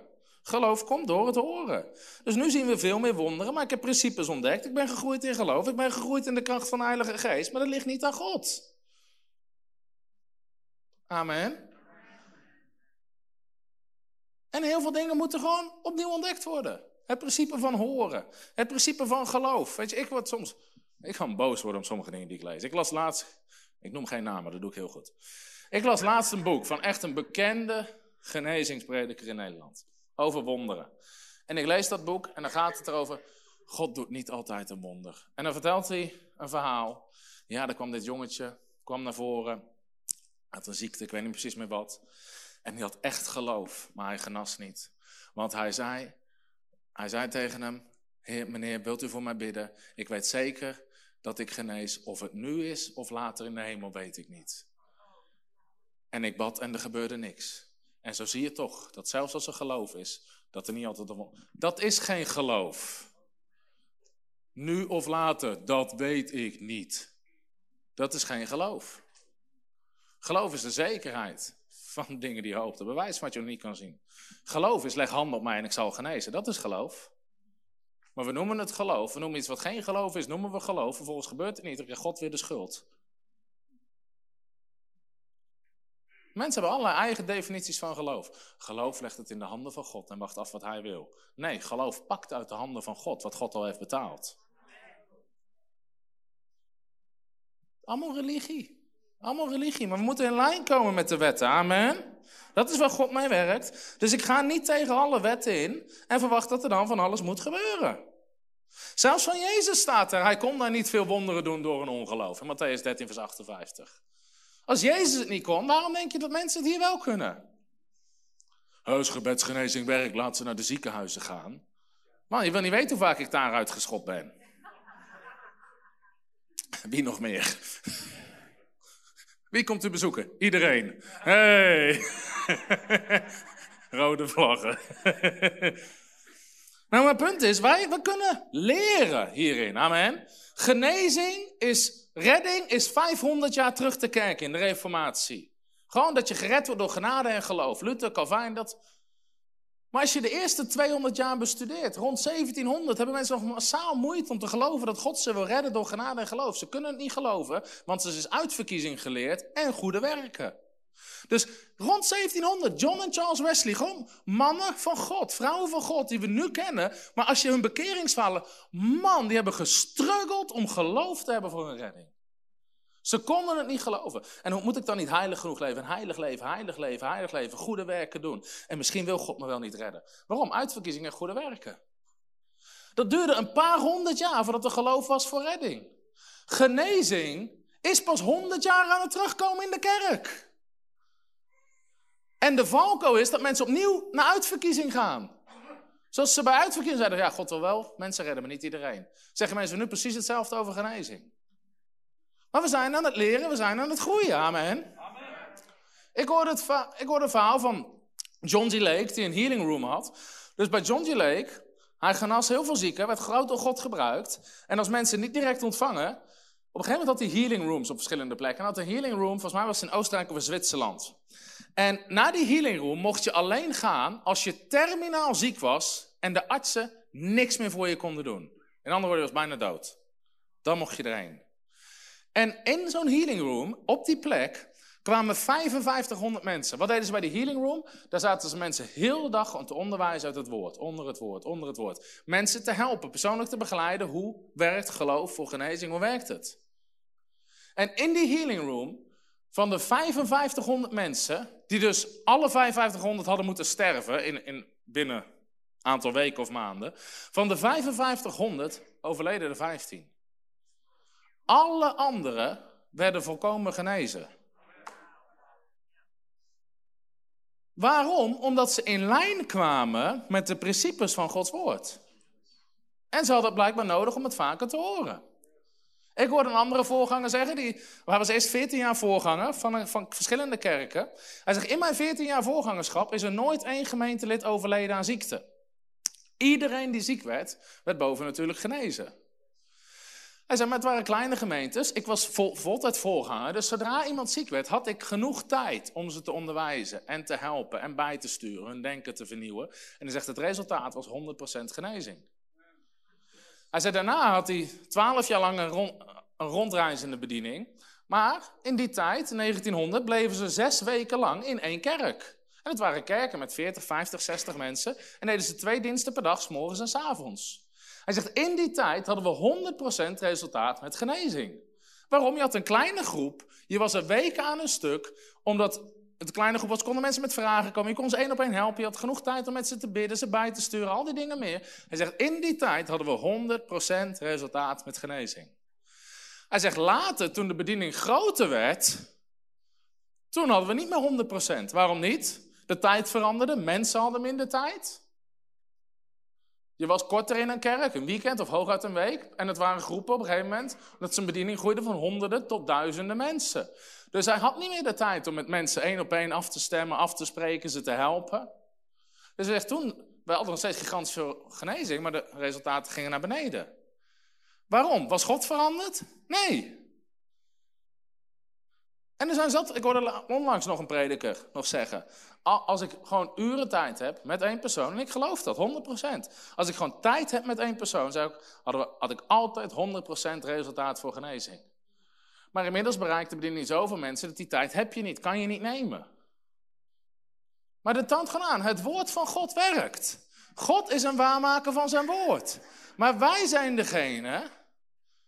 Geloof komt door het horen. Dus nu zien we veel meer wonderen, maar ik heb principes ontdekt. Ik ben gegroeid in geloof, ik ben gegroeid in de kracht van de Heilige Geest, maar dat ligt niet aan God. Amen. En heel veel dingen moeten gewoon opnieuw ontdekt worden. Het principe van horen, het principe van geloof. Weet je, ik word soms, ik kan boos worden om sommige dingen die ik lees. Ik las laatst, ik noem geen namen, dat doe ik heel goed. Ik las laatst een boek van echt een bekende genezingsprediker in Nederland. Over wonderen. En ik lees dat boek en dan gaat het erover. God doet niet altijd een wonder. En dan vertelt hij een verhaal. Ja, er kwam dit jongetje, kwam naar voren. Had een ziekte, ik weet niet precies meer wat. En die had echt geloof, maar hij genas niet. Want hij zei, hij zei tegen hem: Heer, meneer, wilt u voor mij bidden? Ik weet zeker dat ik genees. Of het nu is of later in de hemel, weet ik niet. En ik bad en er gebeurde niks. En zo zie je toch dat zelfs als er geloof is, dat er niet altijd. Dat is geen geloof. Nu of later, dat weet ik niet. Dat is geen geloof. Geloof is de zekerheid van dingen die je hoopt. De bewijs wat je nog niet kan zien. Geloof is leg handen op mij en ik zal genezen. Dat is geloof. Maar we noemen het geloof. We noemen iets wat geen geloof is, noemen we geloof. Vervolgens gebeurt het niet. Dan krijgt God weer de schuld. Mensen hebben allerlei eigen definities van geloof. Geloof legt het in de handen van God en wacht af wat hij wil. Nee, geloof pakt uit de handen van God wat God al heeft betaald. Allemaal religie. Allemaal religie. Maar we moeten in lijn komen met de wetten. Amen. Dat is waar God mee werkt. Dus ik ga niet tegen alle wetten in en verwacht dat er dan van alles moet gebeuren. Zelfs van Jezus staat er. Hij kon daar niet veel wonderen doen door een ongeloof. In Matthäus 13, vers 58. Als Jezus het niet kon, waarom denk je dat mensen het hier wel kunnen? Huisgebedsgenezing werkt, laat ze naar de ziekenhuizen gaan. Man, je wil niet weten hoe vaak ik daaruit geschopt ben. Wie nog meer? Wie komt u bezoeken? Iedereen. Hey. Rode vlaggen. nou, mijn punt is, wij we kunnen leren hierin. Amen. Genezing is, redding is 500 jaar terug te kijken in de reformatie. Gewoon dat je gered wordt door genade en geloof. Luther, Calvin, dat... Maar als je de eerste 200 jaar bestudeert, rond 1700, hebben mensen nog massaal moeite om te geloven dat God ze wil redden door genade en geloof. Ze kunnen het niet geloven, want ze is uitverkiezing geleerd en goede werken. Dus rond 1700, John en Charles Wesley, gewoon mannen van God, vrouwen van God die we nu kennen. Maar als je hun bekeringsvallen, man, die hebben gestruggeld om geloof te hebben voor hun redding. Ze konden het niet geloven. En hoe moet ik dan niet heilig genoeg leven? heilig leven, heilig leven, heilig leven, goede werken doen. En misschien wil God me wel niet redden. Waarom? Uitverkiezing en goede werken. Dat duurde een paar honderd jaar voordat er geloof was voor redding. Genezing is pas honderd jaar aan het terugkomen in de kerk. En de valko is dat mensen opnieuw naar uitverkiezing gaan. Zoals ze bij uitverkiezing zeiden, ja, God wil wel, mensen redden, maar niet iedereen. Zeggen mensen nu precies hetzelfde over genezing. Maar we zijn aan het leren, we zijn aan het groeien, amen. amen. Ik, hoorde het ik hoorde het verhaal van John G. Lake, die een healing room had. Dus bij John G. Lake, hij genas heel veel zieken, werd groot door God gebruikt. En als mensen niet direct ontvangen, op een gegeven moment had hij healing rooms op verschillende plekken. En had een healing room, volgens mij was het in Oostenrijk of in Zwitserland. En na die healing room mocht je alleen gaan als je terminaal ziek was en de artsen niks meer voor je konden doen. In andere woorden, je was bijna dood. Dan mocht je erheen. En in zo'n healing room, op die plek, kwamen 5500 mensen. Wat deden ze bij die healing room? Daar zaten ze mensen heel dag om te onderwijzen uit het woord, onder het woord, onder het woord. Mensen te helpen, persoonlijk te begeleiden. Hoe werkt geloof voor genezing? Hoe werkt het? En in die healing room, van de 5500 mensen, die dus alle 5500 hadden moeten sterven in, in binnen een aantal weken of maanden, van de 5500 overleden er 15. Alle anderen werden volkomen genezen. Waarom? Omdat ze in lijn kwamen met de principes van Gods woord. En ze hadden het blijkbaar nodig om het vaker te horen. Ik hoorde een andere voorganger zeggen, die, hij was eerst 14 jaar voorganger van, van verschillende kerken. Hij zegt, in mijn 14 jaar voorgangerschap is er nooit één gemeentelid overleden aan ziekte. Iedereen die ziek werd, werd boven natuurlijk genezen. Hij zei, maar het waren kleine gemeentes. Ik was vol, voltijd voorganger. Dus zodra iemand ziek werd, had ik genoeg tijd om ze te onderwijzen en te helpen en bij te sturen, hun denken te vernieuwen. En hij zegt, het resultaat was 100% genezing. Hij zei, daarna had hij 12 jaar lang een, rond, rondreizende bediening. Maar in die tijd, 1900, bleven ze zes weken lang in één kerk. En het waren kerken met 40, 50, 60 mensen. En deden ze twee diensten per dag, s morgens en s avonds. Hij zegt, in die tijd hadden we 100% resultaat met genezing. Waarom? Je had een kleine groep, je was er weken aan een stuk, omdat het een kleine groep was, konden mensen met vragen komen, je kon ze één op één helpen, je had genoeg tijd om met ze te bidden, ze bij te sturen, al die dingen meer. Hij zegt, in die tijd hadden we 100% resultaat met genezing. Hij zegt, later, toen de bediening groter werd, toen hadden we niet meer 100%. Waarom niet? De tijd veranderde, mensen hadden minder tijd. Je was korter in een kerk, een weekend of hooguit een week. En het waren groepen op een gegeven moment, dat zijn bediening groeide van honderden tot duizenden mensen. Dus hij had niet meer de tijd om met mensen één op één af te stemmen, af te spreken, ze te helpen. Dus hij zegt toen, wij hadden nog steeds gigantische genezing, maar de resultaten gingen naar beneden. Waarom? Was God veranderd? Nee. En er zijn zat, ik hoorde onlangs nog een prediker nog zeggen, als ik gewoon uren tijd heb met één persoon, en ik geloof dat, 100%. Als ik gewoon tijd heb met één persoon, zou ik, had ik altijd 100% resultaat voor genezing. Maar inmiddels bereikt de bediening zoveel mensen dat die tijd heb je niet, kan je niet nemen. Maar de tand gewoon aan, het woord van God werkt. God is een waarmaker van zijn woord. Maar wij zijn degene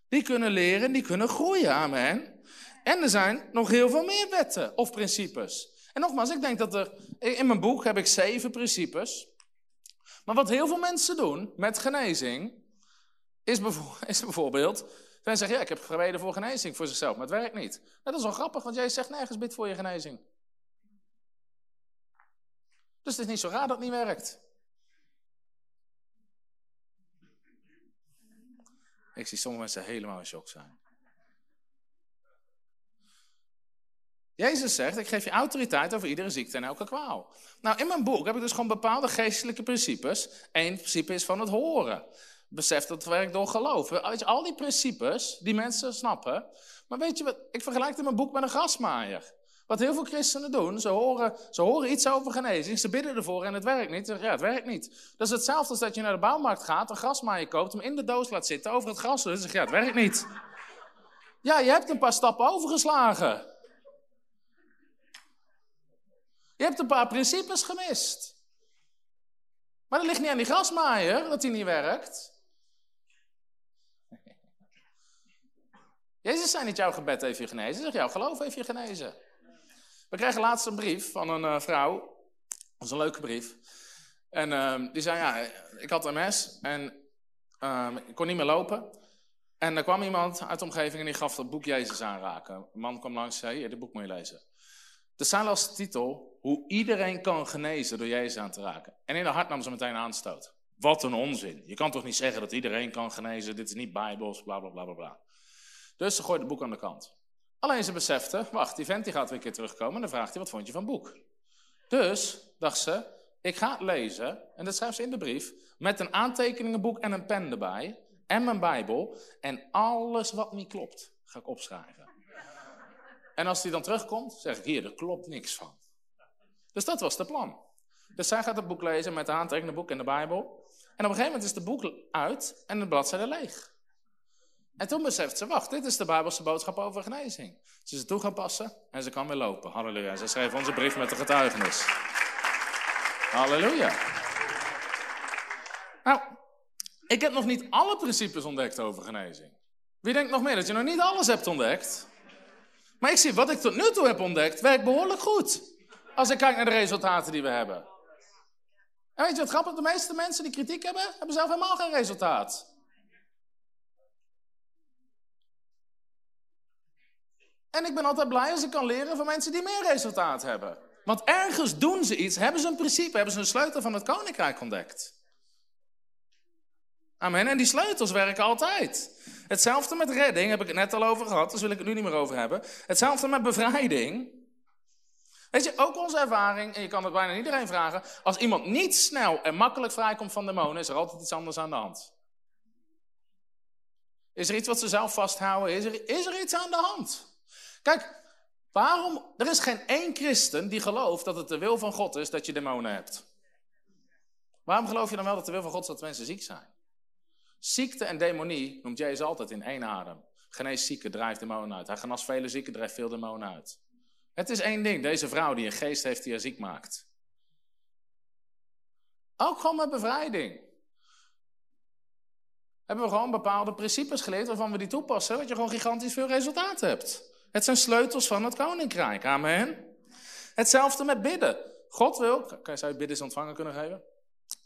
die kunnen leren, die kunnen groeien, amen. En er zijn nog heel veel meer wetten of principes. En nogmaals, ik denk dat er, in mijn boek heb ik zeven principes. Maar wat heel veel mensen doen met genezing, is, bijvoorbeeld, Mensen zeggen, ja, ik heb gebeden voor genezing voor zichzelf, maar het werkt niet. Nou, dat is wel grappig, want jij zegt nergens bid voor je genezing. Dus het is niet zo raar dat het niet werkt. Ik zie sommige mensen helemaal in shock zijn. Jezus zegt, ik geef je autoriteit over iedere ziekte en elke kwaal. Nou, in mijn boek heb ik dus gewoon bepaalde geestelijke principes. Eén principe is van het horen. Besef dat het werkt door geloof. Weet je, al die principes die mensen snappen. Maar weet je wat, ik vergelijk het in mijn boek met een grasmaaier. Wat heel veel christenen doen, ze horen, ze horen iets over genezing, ze bidden ervoor en het werkt niet. Ja, het werkt niet. Dat is hetzelfde als dat je naar de bouwmarkt gaat, een grasmaaier koopt, hem in de doos laat zitten, over het gras en zegt, ja, het werkt niet. Ja, je hebt een paar stappen overgeslagen. Je hebt een paar principes gemist. Maar dat ligt niet aan die grasmaaier dat hij niet werkt. Jezus zei niet jouw gebed heeft je genezen, zeg jouw geloof heeft je genezen. We kregen laatst een brief van een uh, vrouw. Dat is een leuke brief. En uh, die zei, ja, ik had MS en uh, ik kon niet meer lopen. En er kwam iemand uit de omgeving en die gaf dat boek Jezus aanraken. Een man kwam langs en zei, dit boek moet je lezen. Er staat als titel, hoe iedereen kan genezen door Jezus aan te raken. En in de hart nam ze meteen aanstoot. Wat een onzin. Je kan toch niet zeggen dat iedereen kan genezen, dit is niet bijbels, bla bla bla bla bla. Dus ze gooide het boek aan de kant. Alleen ze besefte, wacht, die vent die gaat weer een keer terugkomen en dan vraagt hij, wat vond je van het boek? Dus dacht ze, ik ga het lezen, en dat schrijft ze in de brief, met een aantekeningenboek en een pen erbij, en mijn bijbel, en alles wat niet klopt, ga ik opschrijven. En als hij dan terugkomt, zeg ik, hier, er klopt niks van. Dus dat was de plan. Dus zij gaat het boek lezen met de aantekeningenboek en de bijbel. En op een gegeven moment is de boek uit en de bladzijde leeg. En toen beseft ze, wacht, dit is de Bijbelse boodschap over genezing. Ze is toe gaan passen en ze kan weer lopen. Halleluja. Ze schreef onze brief met de getuigenis. Halleluja. Nou, ik heb nog niet alle principes ontdekt over genezing. Wie denkt nog meer dat je nog niet alles hebt ontdekt? Maar ik zie wat ik tot nu toe heb ontdekt, werkt behoorlijk goed. Als ik kijk naar de resultaten die we hebben. En weet je wat grappig? De meeste mensen die kritiek hebben, hebben zelf helemaal geen resultaat. En ik ben altijd blij als ik kan leren van mensen die meer resultaat hebben. Want ergens doen ze iets, hebben ze een principe, hebben ze een sleutel van het koninkrijk ontdekt. Amen. En die sleutels werken altijd. Hetzelfde met redding, heb ik het net al over gehad, dus wil ik het nu niet meer over hebben. Hetzelfde met bevrijding. Weet je, ook onze ervaring, en je kan het bijna iedereen vragen, als iemand niet snel en makkelijk vrijkomt van demonen, is er altijd iets anders aan de hand. Is er iets wat ze zelf vasthouden? Is er, is er iets aan de hand? Kijk, waarom? Er is geen één christen die gelooft dat het de wil van God is dat je demonen hebt. Waarom geloof je dan wel dat de wil van God is dat mensen ziek zijn? Ziekte en demonie noemt Jezus altijd in één adem. Genees zieken, drijft demonen uit. Hij genas vele zieken, drijft veel demonen uit. Het is één ding, deze vrouw die een geest heeft die haar ziek maakt. Ook gewoon met bevrijding. Hebben we gewoon bepaalde principes geleerd waarvan we die toepassen, dat je gewoon gigantisch veel resultaat hebt. Het zijn sleutels van het koninkrijk. Amen. Hetzelfde met bidden. God wil, kan je bidden ontvangen kunnen geven?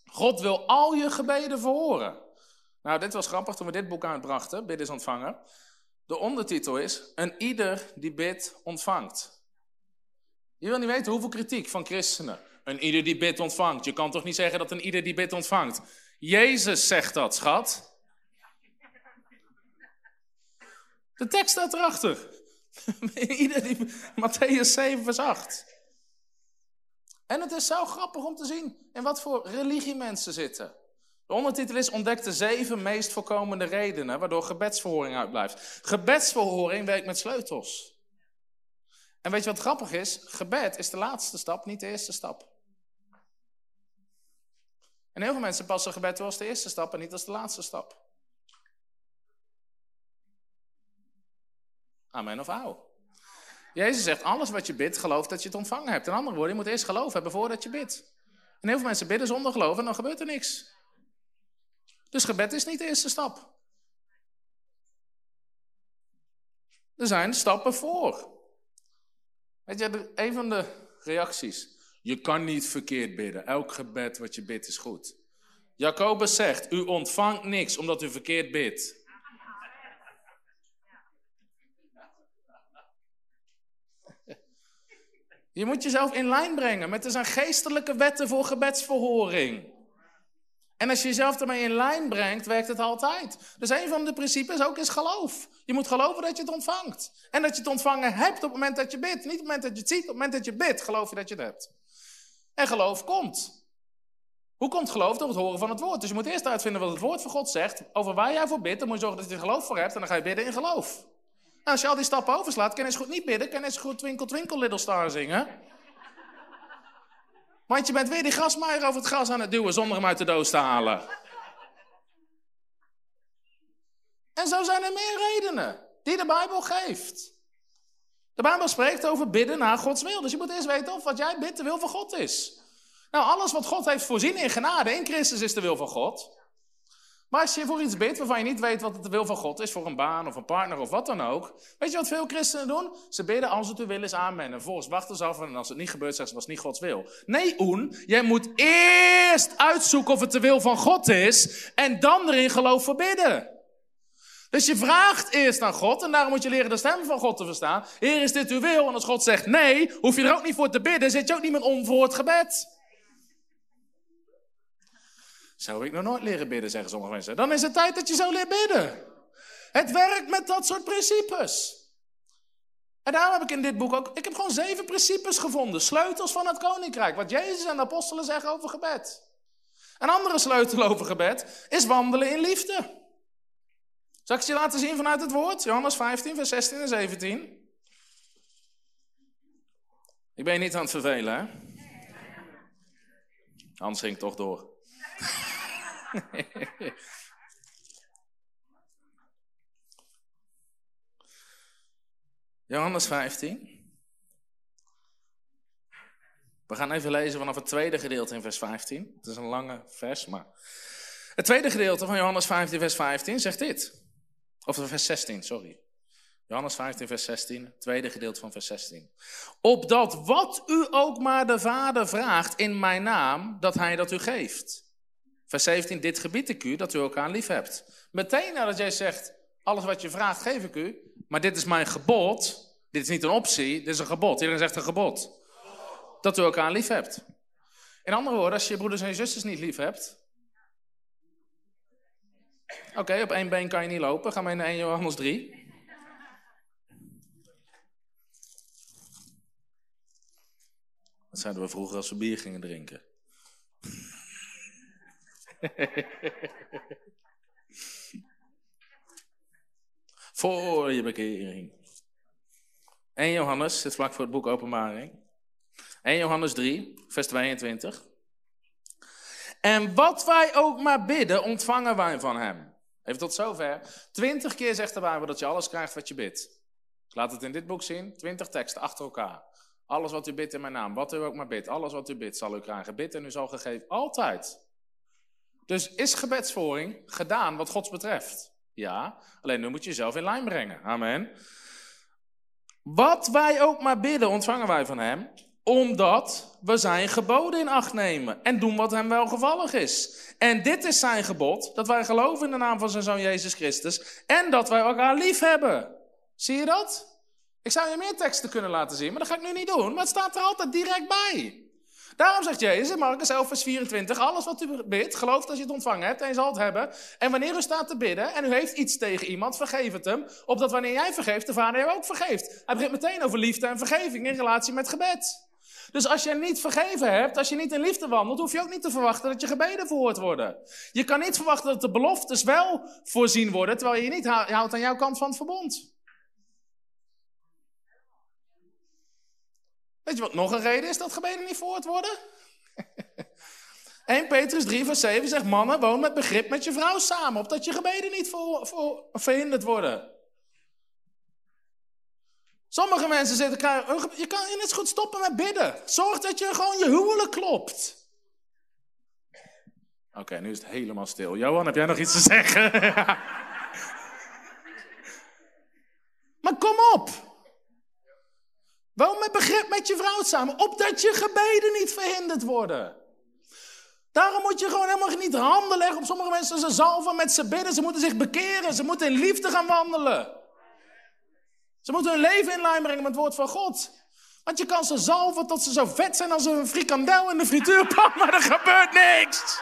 God wil al je gebeden verhoren. Nou, dit was grappig toen we dit boek uitbrachten, bidden is ontvangen. De ondertitel is, een ieder die bidt ontvangt. Je wil niet weten hoeveel kritiek van christenen. Een ieder die bidt ontvangt. Je kan toch niet zeggen dat een ieder die bidt ontvangt. Jezus zegt dat, schat. De tekst staat erachter. Ieder die, Matthäus 7 vers 8. En het is zo grappig om te zien in wat voor religie mensen zitten. De ondertitel is Ontdek de zeven meest voorkomende redenen waardoor gebedsverhoring uitblijft. Gebedsverhoring werkt met sleutels. En weet je wat grappig is? Gebed is de laatste stap, niet de eerste stap. En heel veel mensen passen gebed wel als de eerste stap en niet als de laatste stap. Amen of au. Jezus zegt, alles wat je bidt, geloof dat je het ontvangen hebt. In andere woorden, je moet eerst geloof hebben voordat je bidt. En heel veel mensen bidden zonder geloof en dan gebeurt er niks. Dus gebed is niet de eerste stap. Er zijn stappen voor. Weet je, een van de reacties. Je kan niet verkeerd bidden. Elk gebed wat je bidt is goed. Jacobus zegt, u ontvangt niks omdat u verkeerd bidt. Je moet jezelf in lijn brengen met er zijn geestelijke wetten voor gebedsverhoring. En als je jezelf ermee in lijn brengt, werkt het altijd. Dus een van de principes ook is geloof. Je moet geloven dat je het ontvangt. En dat je het ontvangen hebt op het moment dat je bidt. Niet op het moment dat je het ziet, op het moment dat je bidt, geloof je dat je het hebt. En geloof komt. Hoe komt geloof? Door het horen van het woord. Dus je moet eerst uitvinden wat het woord van God zegt. Over waar jij voor bidt, dan moet je zorgen dat je er geloof voor hebt. En dan ga je bidden in geloof. Nou, als je al die stappen overslaat, kan je eens goed niet bidden. Kan je eens goed Twinkle Twinkle Little Star zingen. Want je bent weer die grasmaaier over het gras aan het duwen zonder hem uit de doos te halen. En zo zijn er meer redenen die de Bijbel geeft. De Bijbel spreekt over bidden naar Gods wil. Dus je moet eerst weten of wat jij bidt de wil van God is. Nou, alles wat God heeft voorzien in genade in Christus is de wil van God. Maar als je voor iets bidt waarvan je niet weet wat het de wil van God is, voor een baan of een partner of wat dan ook. Weet je wat veel christenen doen? Ze bidden als het uw wil is, amen. En vervolgens wachten ze af en als het niet gebeurt, zeggen ze, was niet Gods wil. Nee, Oen, jij moet eerst uitzoeken of het de wil van God is en dan erin geloof voor bidden. Dus je vraagt eerst aan God en daarom moet je leren de stem van God te verstaan. Heer, is dit uw wil? En als God zegt nee, hoef je er ook niet voor te bidden, zit je ook niet met onverhoord gebed. Zou ik nog nooit leren bidden, zeggen sommige mensen. Dan is het tijd dat je zou leren bidden. Het werkt met dat soort principes. En daarom heb ik in dit boek ook, ik heb gewoon zeven principes gevonden. Sleutels van het koninkrijk. Wat Jezus en de apostelen zeggen over gebed. Een andere sleutel over gebed is wandelen in liefde. Zal ik het je laten zien vanuit het woord? Johannes 15, vers 16 en 17. Ik ben je niet aan het vervelen, hè? Anders ging toch door. Johannes 15. We gaan even lezen vanaf het tweede gedeelte in vers 15. Het is een lange vers, maar. Het tweede gedeelte van Johannes 15, vers 15 zegt dit. Of vers 16, sorry. Johannes 15, vers 16, tweede gedeelte van vers 16. Opdat wat u ook maar de Vader vraagt in mijn naam, dat hij dat u geeft. Vers 17, dit gebied ik u, dat u elkaar lief hebt. Meteen nadat jij zegt, alles wat je vraagt geef ik u, maar dit is mijn gebod. Dit is niet een optie, dit is een gebod. Iedereen zegt een gebod. Dat u elkaar lief hebt. In andere woorden, als je je broeders en je zusters niet lief hebt. Oké, op één been kan je niet lopen. Ga maar in 1 Johannes 3. Dat zeiden we vroeger als we bier gingen drinken. voor je bekering. 1 Johannes, dit vlak voor het boek Openbaring. 1 Johannes 3, vers 22. En wat wij ook maar bidden, ontvangen wij van hem. Even tot zover. Twintig keer zegt de Bijbel dat je alles krijgt wat je bidt. laat het in dit boek zien. Twintig teksten achter elkaar. Alles wat u bidt in mijn naam, wat u ook maar bidt, alles wat u bidt, zal u krijgen. Bid en u zal gegeven. Altijd. Dus is gebedsvoering gedaan wat Gods betreft? Ja, alleen nu moet je jezelf in lijn brengen. Amen. Wat wij ook maar bidden, ontvangen wij van Hem, omdat we zijn geboden in acht nemen en doen wat Hem welgevallig is. En dit is Zijn gebod, dat wij geloven in de naam van Zijn Zoon Jezus Christus en dat wij elkaar lief hebben. Zie je dat? Ik zou je meer teksten kunnen laten zien, maar dat ga ik nu niet doen, maar het staat er altijd direct bij. Daarom zegt Jezus Marcus 11, vers 24, alles wat u bidt, gelooft als je het ontvangen hebt en je zal het hebben. En wanneer u staat te bidden en u heeft iets tegen iemand, vergeef het hem, opdat wanneer jij vergeeft, de Vader jou ook vergeeft. Hij begint meteen over liefde en vergeving in relatie met gebed. Dus als je niet vergeven hebt, als je niet in liefde wandelt, hoef je ook niet te verwachten dat je gebeden verhoord worden. Je kan niet verwachten dat de beloftes wel voorzien worden, terwijl je niet houdt aan jouw kant van het verbond. Weet je wat nog een reden is dat gebeden niet verhoord worden? 1 Petrus 3 vers 7 zegt, mannen, woon met begrip met je vrouw samen, opdat je gebeden niet voor, verhinderd worden. Sommige mensen zitten je kan je net goed stoppen met bidden. Zorg dat je gewoon je huwelijk klopt. Oké, nu is het helemaal stil. Johan, heb jij nog iets te zeggen? maar kom op. Woon met begrip met je vrouw samen, opdat je gebeden niet verhinderd worden. Daarom moet je gewoon helemaal niet handen leggen op sommige mensen. Ze zalven met ze bidden, ze moeten zich bekeren, ze moeten in liefde gaan wandelen. Ze moeten hun leven in lijn brengen met het woord van God. Want je kan ze zalven tot ze zo vet zijn als een frikandel in de frituurpan, maar er gebeurt niks.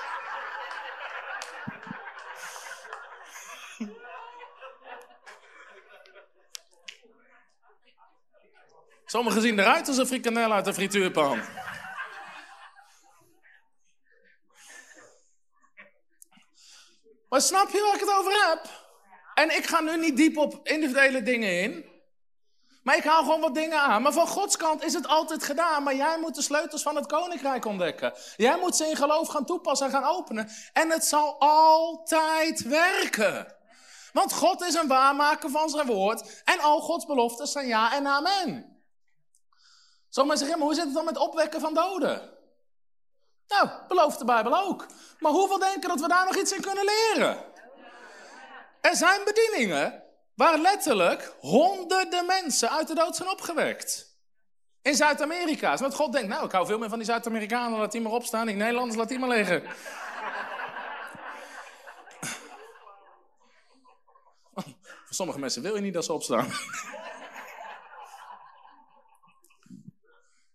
Sommigen zien eruit als een frikandel uit de frituurpan. Maar snap je waar ik het over heb? En ik ga nu niet diep op individuele dingen in. Maar ik haal gewoon wat dingen aan. Maar van Gods kant is het altijd gedaan. Maar jij moet de sleutels van het koninkrijk ontdekken. Jij moet ze in geloof gaan toepassen en gaan openen. En het zal altijd werken. Want God is een waarmaker van zijn woord. En al Gods beloften zijn ja en amen. Zomaar zeggen, maar hoe zit het dan met opwekken van doden? Nou, belooft de Bijbel ook. Maar hoeveel denken dat we daar nog iets in kunnen leren? Er zijn bedieningen waar letterlijk honderden mensen uit de dood zijn opgewekt. In Zuid-Amerika. Want God denkt, nou, ik hou veel meer van die Zuid-Amerikanen, laat die maar opstaan. Die Nederlanders, laat die maar liggen. Voor sommige mensen wil je niet dat ze opstaan.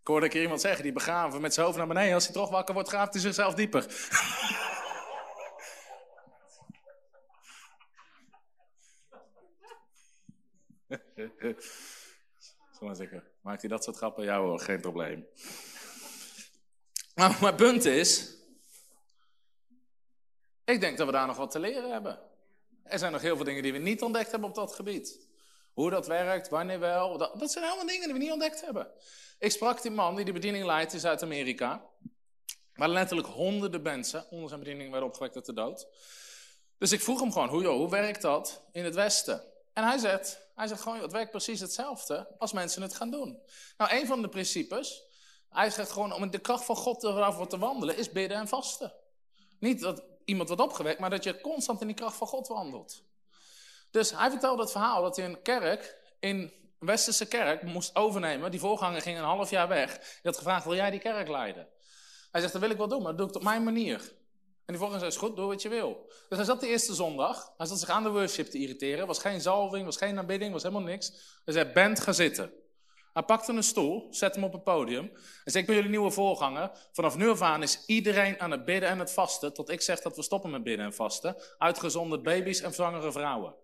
Ik hoorde een keer iemand zeggen, die begraven met zijn hoofd naar beneden. Als hij toch wakker wordt, graaft hij zichzelf dieper. Zal maar zeggen, maakt hij dat soort grappen? Ja hoor, geen probleem. Maar mijn punt is, ik denk dat we daar nog wat te leren hebben. Er zijn nog heel veel dingen die we niet ontdekt hebben op dat gebied. Hoe dat werkt, wanneer wel, dat, zijn allemaal dingen die we niet ontdekt hebben. Ik sprak die man die de bediening leidt in Zuid-Amerika. Waar letterlijk honderden mensen onder zijn bediening werden opgewekt uit de dood. Dus ik vroeg hem gewoon, hoe, hoe werkt dat in het Westen? En hij zegt, hij zegt gewoon, het werkt precies hetzelfde als mensen het gaan doen. Nou, een van de principes, hij zegt gewoon, om in de kracht van God erover te wandelen, is bidden en vasten. Niet dat iemand wordt opgewekt, maar dat je constant in die kracht van God wandelt. Dus hij vertelde het verhaal dat hij een kerk in een westerse kerk moest overnemen. Die voorganger ging een half jaar weg. Die had gevraagd, wil jij die kerk leiden? Hij zegt, dat wil ik wel doen, maar dat doe ik op mijn manier. En die voorganger zei, is goed, doe wat je wil. Dus hij zat de eerste zondag, hij zat zich aan de worship te irriteren. was geen zalving, was geen aanbidding, was helemaal niks. Hij zei, bent, ga zitten. Hij pakte een stoel, zette hem op het podium. En zei, ik ben jullie nieuwe voorganger. Vanaf nu af aan is iedereen aan het bidden en het vasten. Tot ik zeg dat we stoppen met bidden en vasten. Uitgezonderd baby's en zwangere vrouwen.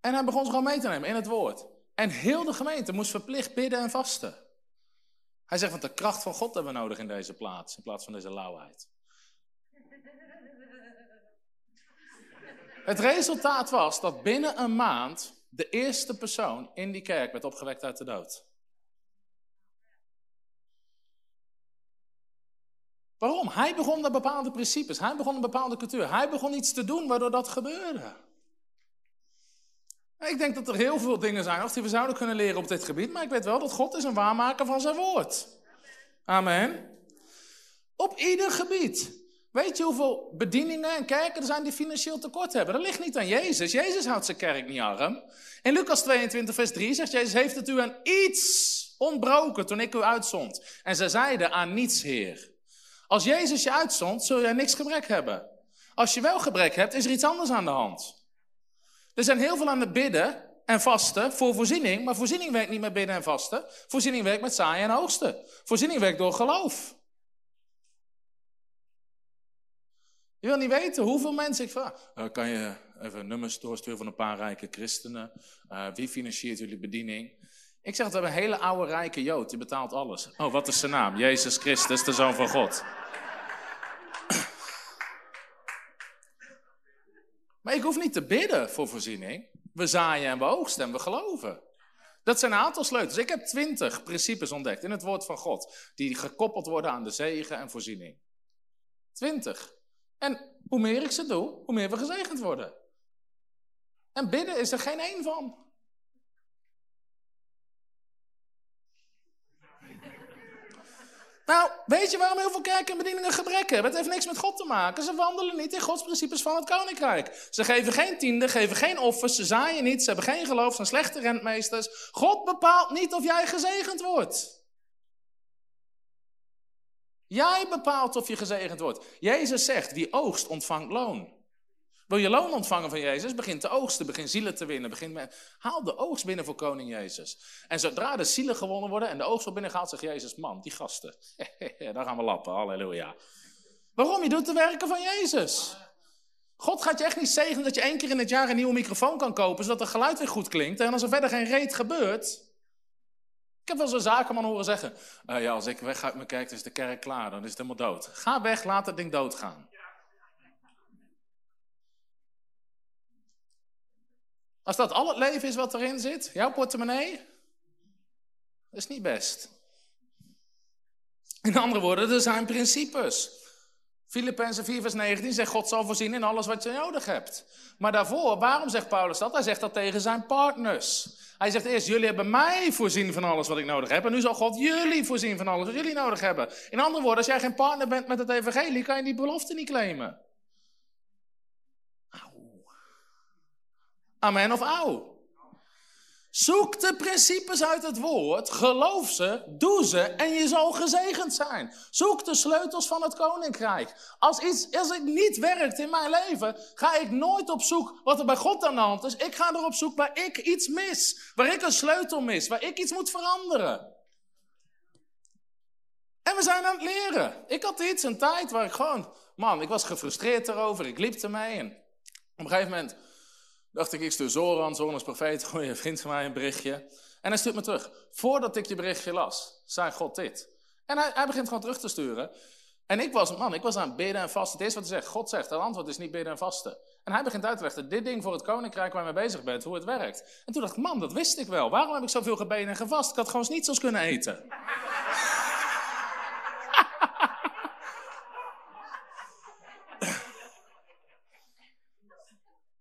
En hij begon ze gewoon mee te nemen in het woord. En heel de gemeente moest verplicht bidden en vasten. Hij zegt, want de kracht van God hebben we nodig in deze plaats, in plaats van deze lauwheid. Het resultaat was dat binnen een maand de eerste persoon in die kerk werd opgewekt uit de dood. Waarom? Hij begon met bepaalde principes, hij begon een bepaalde cultuur, hij begon iets te doen waardoor dat gebeurde. Ik denk dat er heel veel dingen zijn die we zouden kunnen leren op dit gebied, maar ik weet wel dat God is een waarmaker van zijn woord. Amen. Op ieder gebied. Weet je hoeveel bedieningen en kerken er zijn die financieel tekort hebben? Dat ligt niet aan Jezus. Jezus houdt zijn kerk niet arm. In Lucas 22, vers 3 zegt Jezus, heeft het u aan iets ontbroken toen ik u uitzond? En ze zeiden aan niets, Heer. Als Jezus je uitzond, zul je niks gebrek hebben. Als je wel gebrek hebt, is er iets anders aan de hand. Er zijn heel veel aan het bidden en vasten voor voorziening, maar voorziening werkt niet met bidden en vasten. Voorziening werkt met zaaien en oogsten. Voorziening werkt door geloof. Je wil niet weten hoeveel mensen ik vraag. Uh, kan je even nummers doorsturen van een paar rijke christenen? Uh, wie financiert jullie bediening? Ik zeg, we hebben een hele oude rijke Jood, die betaalt alles. Oh, wat is zijn naam? Jezus Christus, de Zoon van God. Maar ik hoef niet te bidden voor voorziening. We zaaien en we oogsten en we geloven. Dat zijn een aantal sleutels. Ik heb twintig principes ontdekt in het woord van God. Die gekoppeld worden aan de zegen en voorziening. Twintig. En hoe meer ik ze doe, hoe meer we gezegend worden. En bidden is er geen één van. Nou, weet je waarom heel veel kerken en bedieningen gebrek hebben? Het heeft niks met God te maken. Ze wandelen niet in Gods principes van het koninkrijk. Ze geven geen tiende, geven geen offers, ze zaaien niet, ze hebben geen geloof, zijn slechte rentmeesters. God bepaalt niet of jij gezegend wordt. Jij bepaalt of je gezegend wordt. Jezus zegt, wie oogst ontvangt loon. Wil je loon ontvangen van Jezus? Begin te oogsten, begin zielen te winnen. Begin met, haal de oogst binnen voor koning Jezus. En zodra de zielen gewonnen worden en de oogst wordt binnengehaald, zegt Jezus, man, die gasten, daar gaan we lappen, halleluja. Waarom? Je doet de werken van Jezus. God gaat je echt niet zegenen dat je één keer in het jaar een nieuwe microfoon kan kopen, zodat het geluid weer goed klinkt. En als er verder geen reet gebeurt. Ik heb wel zo'n zakenman horen zeggen, uh, ja, als ik weg uit mijn kerk, is de kerk klaar, dan is het helemaal dood. Ga weg, laat het ding doodgaan. Als dat al het leven is wat erin zit, jouw portemonnee, dat is niet best. In andere woorden, er zijn principes. Filippenzen 4 vers 19 zegt God zal voorzien in alles wat je nodig hebt. Maar daarvoor, waarom zegt Paulus dat? Hij zegt dat tegen zijn partners. Hij zegt eerst, jullie hebben mij voorzien van alles wat ik nodig heb. En nu zal God jullie voorzien van alles wat jullie nodig hebben. In andere woorden, als jij geen partner bent met het evangelie, kan je die belofte niet claimen. Amen of auw. Zoek de principes uit het woord, geloof ze, doe ze en je zal gezegend zijn. Zoek de sleutels van het koninkrijk. Als iets als het niet werkt in mijn leven, ga ik nooit op zoek wat er bij God aan de hand is. Ik ga erop zoek waar ik iets mis, waar ik een sleutel mis, waar ik iets moet veranderen. En we zijn aan het leren. Ik had iets, een tijd waar ik gewoon, man, ik was gefrustreerd erover, ik liep ermee en op een gegeven moment dacht ik, ik stuur Zoran, Zoran is profeet, gooi je vriend van mij een berichtje. En hij stuurt me terug. Voordat ik je berichtje las, zei God dit. En hij, hij begint gewoon terug te sturen. En ik was, man, ik was aan bidden en vasten. Het eerste wat hij zegt, God zegt, het antwoord is niet bidden en vasten. En hij begint uit te leggen, dit ding voor het koninkrijk waar je mee bezig bent, hoe het werkt. En toen dacht ik, man, dat wist ik wel. Waarom heb ik zoveel gebeden en gevast? Ik had gewoon niet zoals kunnen eten.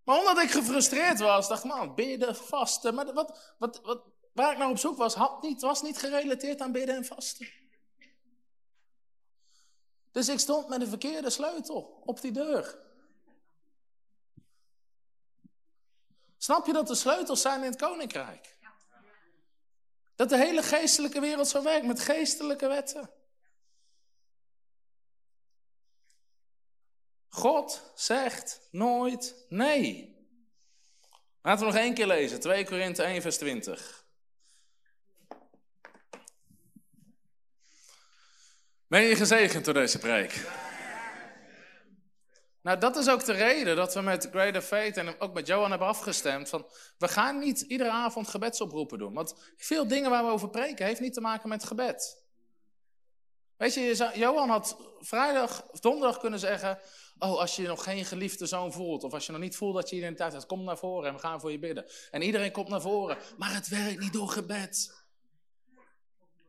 Maar omdat ik gefrustreerd was, dacht ik, man, bidden, vasten. Maar wat, wat, wat, waar ik naar op zoek was, had niet, was niet gerelateerd aan bidden en vasten. Dus ik stond met een verkeerde sleutel op die deur. Snap je dat de sleutels zijn in het koninkrijk? Dat de hele geestelijke wereld zo werkt met geestelijke wetten. God zegt nooit nee. Laten we nog één keer lezen. 2 Korinthe 1 vers 20. Ben je gezegend door deze preek? Nou, dat is ook de reden dat we met Greater Faith en ook met Johan hebben afgestemd. Van, we gaan niet iedere avond gebedsoproepen doen. Want veel dingen waar we over preken, heeft niet te maken met gebed. Weet je, Johan had vrijdag of donderdag kunnen zeggen... Oh, als je nog geen geliefde zoon voelt, of als je nog niet voelt dat je identiteit hebt, kom naar voren en we gaan voor je bidden. En iedereen komt naar voren, maar het werkt niet door gebed.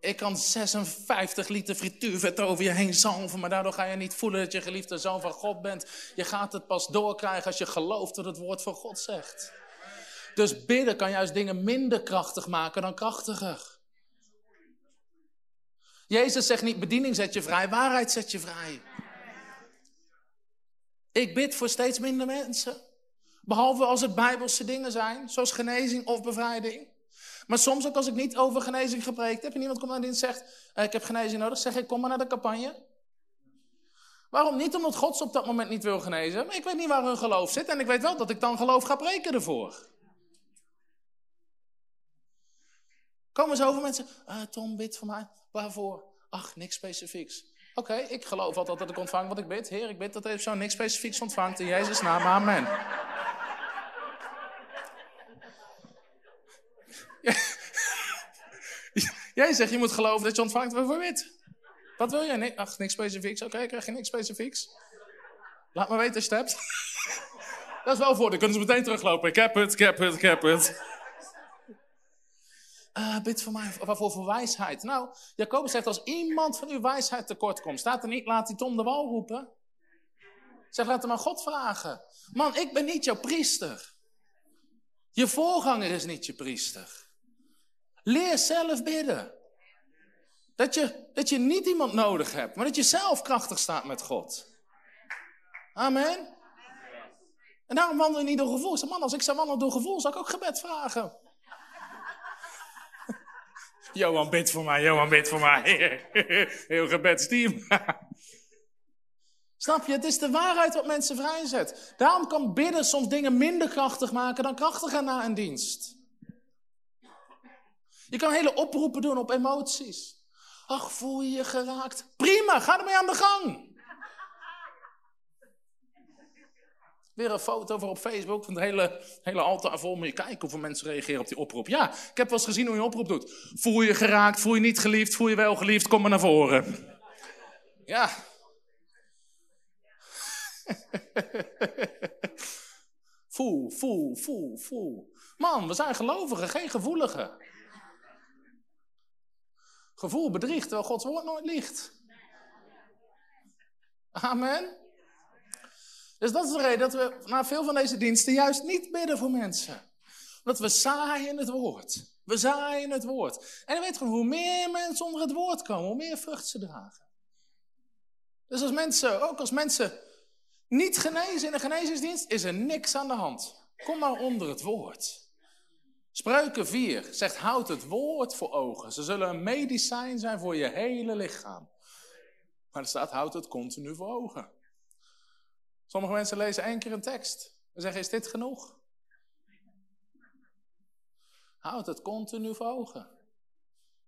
Ik kan 56 liter frituurvet over je heen zalven, maar daardoor ga je niet voelen dat je geliefde zoon van God bent. Je gaat het pas doorkrijgen als je gelooft dat het woord van God zegt. Dus bidden kan juist dingen minder krachtig maken dan krachtiger. Jezus zegt niet bediening zet je vrij, waarheid zet je vrij. Ik bid voor steeds minder mensen. Behalve als het bijbelse dingen zijn, zoals genezing of bevrijding. Maar soms ook als ik niet over genezing gepreekt heb en iemand komt naar en zegt, eh, ik heb genezing nodig, zeg ik, kom maar naar de campagne. Waarom niet? Omdat God op dat moment niet wil genezen. Maar ik weet niet waar hun geloof zit en ik weet wel dat ik dan geloof ga preken ervoor. Komen zoveel mensen, uh, Tom, bid voor mij. Waarvoor? Ach, niks specifieks. Oké, ik geloof altijd dat ik ontvang wat ik bid. Heer, ik bid dat deze persoon niks specifieks ontvangt. In Jezus' naam, amen. Jij zegt, je moet geloven dat je ontvangt wat je. Wat wil jij? Ach, niks specifieks. Oké, krijg je niks specifieks. Laat me weten als je dat is wel voor, dan kunnen ze meteen teruglopen. Ik heb het, ik heb het, ik heb het. Uh, bid voor mij, waarvoor voor wijsheid? Nou, Jacobus zegt, als iemand van uw wijsheid tekort komt, staat er niet, laat die Tom de Wal roepen. Zeg, laat hem aan God vragen. Man, ik ben niet jouw priester. Je voorganger is niet je priester. Leer zelf bidden. Dat je, dat je niet iemand nodig hebt, maar dat je zelf krachtig staat met God. Amen. En daarom wandel je niet door gevoel. zeg, man, als ik zou wandelen door gevoel, zou ik ook gebed vragen. Johan, bid voor mij, Johan, bid voor mij. Heel gebedsteam. Snap je? Het is de waarheid wat mensen vrijzet. Daarom kan bidden soms dingen minder krachtig maken dan krachtiger na een dienst. Je kan hele oproepen doen op emoties. Ach, voel je je geraakt? Prima, ga ermee aan de gang. Weer een foto voor op Facebook van het hele, hele altaar vol. Moet je kijken hoeveel mensen reageren op die oproep. Ja, ik heb wel eens gezien hoe je oproep doet. Voel je geraakt, voel je niet geliefd, voel je wel geliefd, kom maar naar voren. Ja. voel, voel, voel, voel. Man, we zijn gelovigen, geen gevoeligen. Gevoel bedriegt, terwijl Gods woord nooit liegt. Amen. Dus dat is de reden dat we na veel van deze diensten juist niet bidden voor mensen. Omdat we zaaien het woord. We zaaien het woord. En je weet gewoon, hoe meer mensen onder het woord komen, hoe meer vrucht ze dragen. Dus als mensen, ook als mensen niet genezen in een genezingsdienst, is er niks aan de hand. Kom maar onder het woord. Spreuken 4 zegt, houd het woord voor ogen. Ze zullen een medicijn zijn voor je hele lichaam. Maar er staat, houd het continu voor ogen. Sommige mensen lezen één keer een tekst en zeggen, is dit genoeg? Houd het continu voor ogen.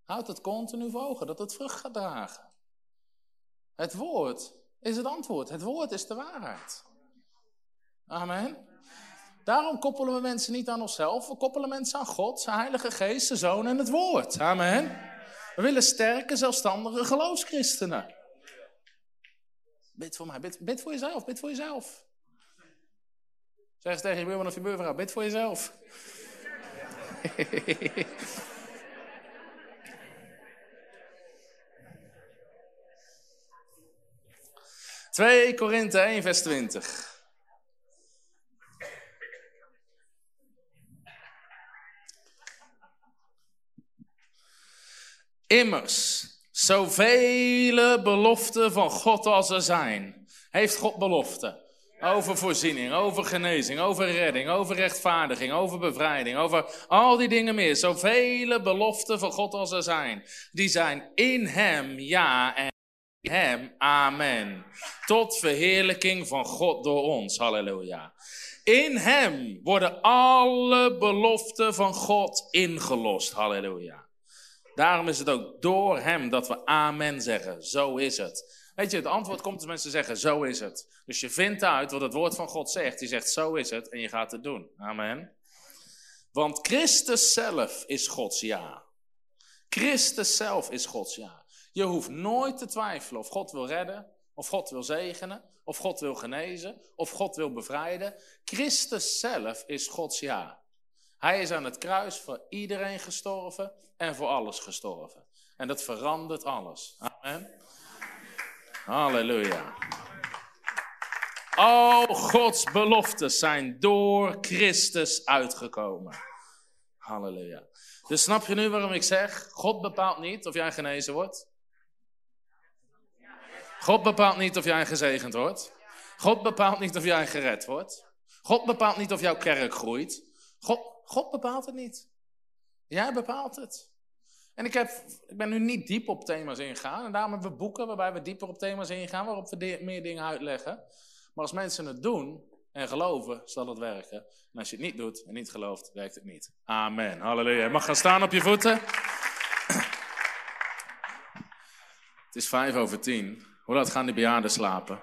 Houd het continu voor dat het vrucht gaat dragen. Het woord is het antwoord. Het woord is de waarheid. Amen. Daarom koppelen we mensen niet aan onszelf. We koppelen mensen aan God, zijn Heilige Geest, zijn Zoon en het Woord. Amen. We willen sterke, zelfstandige geloofschristenen. Bid voor mij, bid, voor jezelf, bid voor jezelf. Zeg eens tegen je buurman of je buurvrouw, bid voor jezelf. 2 Korinthe 1, vers 20. Immers, zoveel beloften van God als er zijn, heeft God beloften. Over voorziening, over genezing, over redding, over rechtvaardiging, over bevrijding, over al die dingen meer. Zoveel beloften van God als er zijn. Die zijn in Hem ja en in Hem amen. Tot verheerlijking van God door ons. Halleluja. In Hem worden alle beloften van God ingelost. Halleluja. Daarom is het ook door hem dat we amen zeggen. Zo is het. Weet je, het antwoord komt als mensen zeggen, zo is het. Dus je vindt uit wat het woord van God zegt. Die zegt, zo is het. En je gaat het doen. Amen. Want Christus zelf is Gods ja. Christus zelf is Gods ja. Je hoeft nooit te twijfelen of God wil redden, of God wil zegenen, of God wil genezen, of God wil bevrijden. Christus zelf is Gods ja. Hij is aan het kruis voor iedereen gestorven en voor alles gestorven. En dat verandert alles. Amen. Halleluja. Al Gods beloftes zijn door Christus uitgekomen. Halleluja. Dus snap je nu waarom ik zeg, God bepaalt niet of jij genezen wordt. God bepaalt niet of jij gezegend wordt. God bepaalt niet of jij gered wordt. God bepaalt niet of jouw kerk groeit. God, God bepaalt het niet. Jij bepaalt het. En ik, heb, ik ben nu niet diep op thema's ingegaan. En daarom hebben we boeken waarbij we dieper op thema's ingaan, waarop we meer dingen uitleggen. Maar als mensen het doen en geloven, zal het werken. En als je het niet doet en niet gelooft, werkt het niet. Amen. Halleluja. Je mag gaan staan op je voeten. Het is vijf over tien. Hoe laat gaan die bejaarden slapen?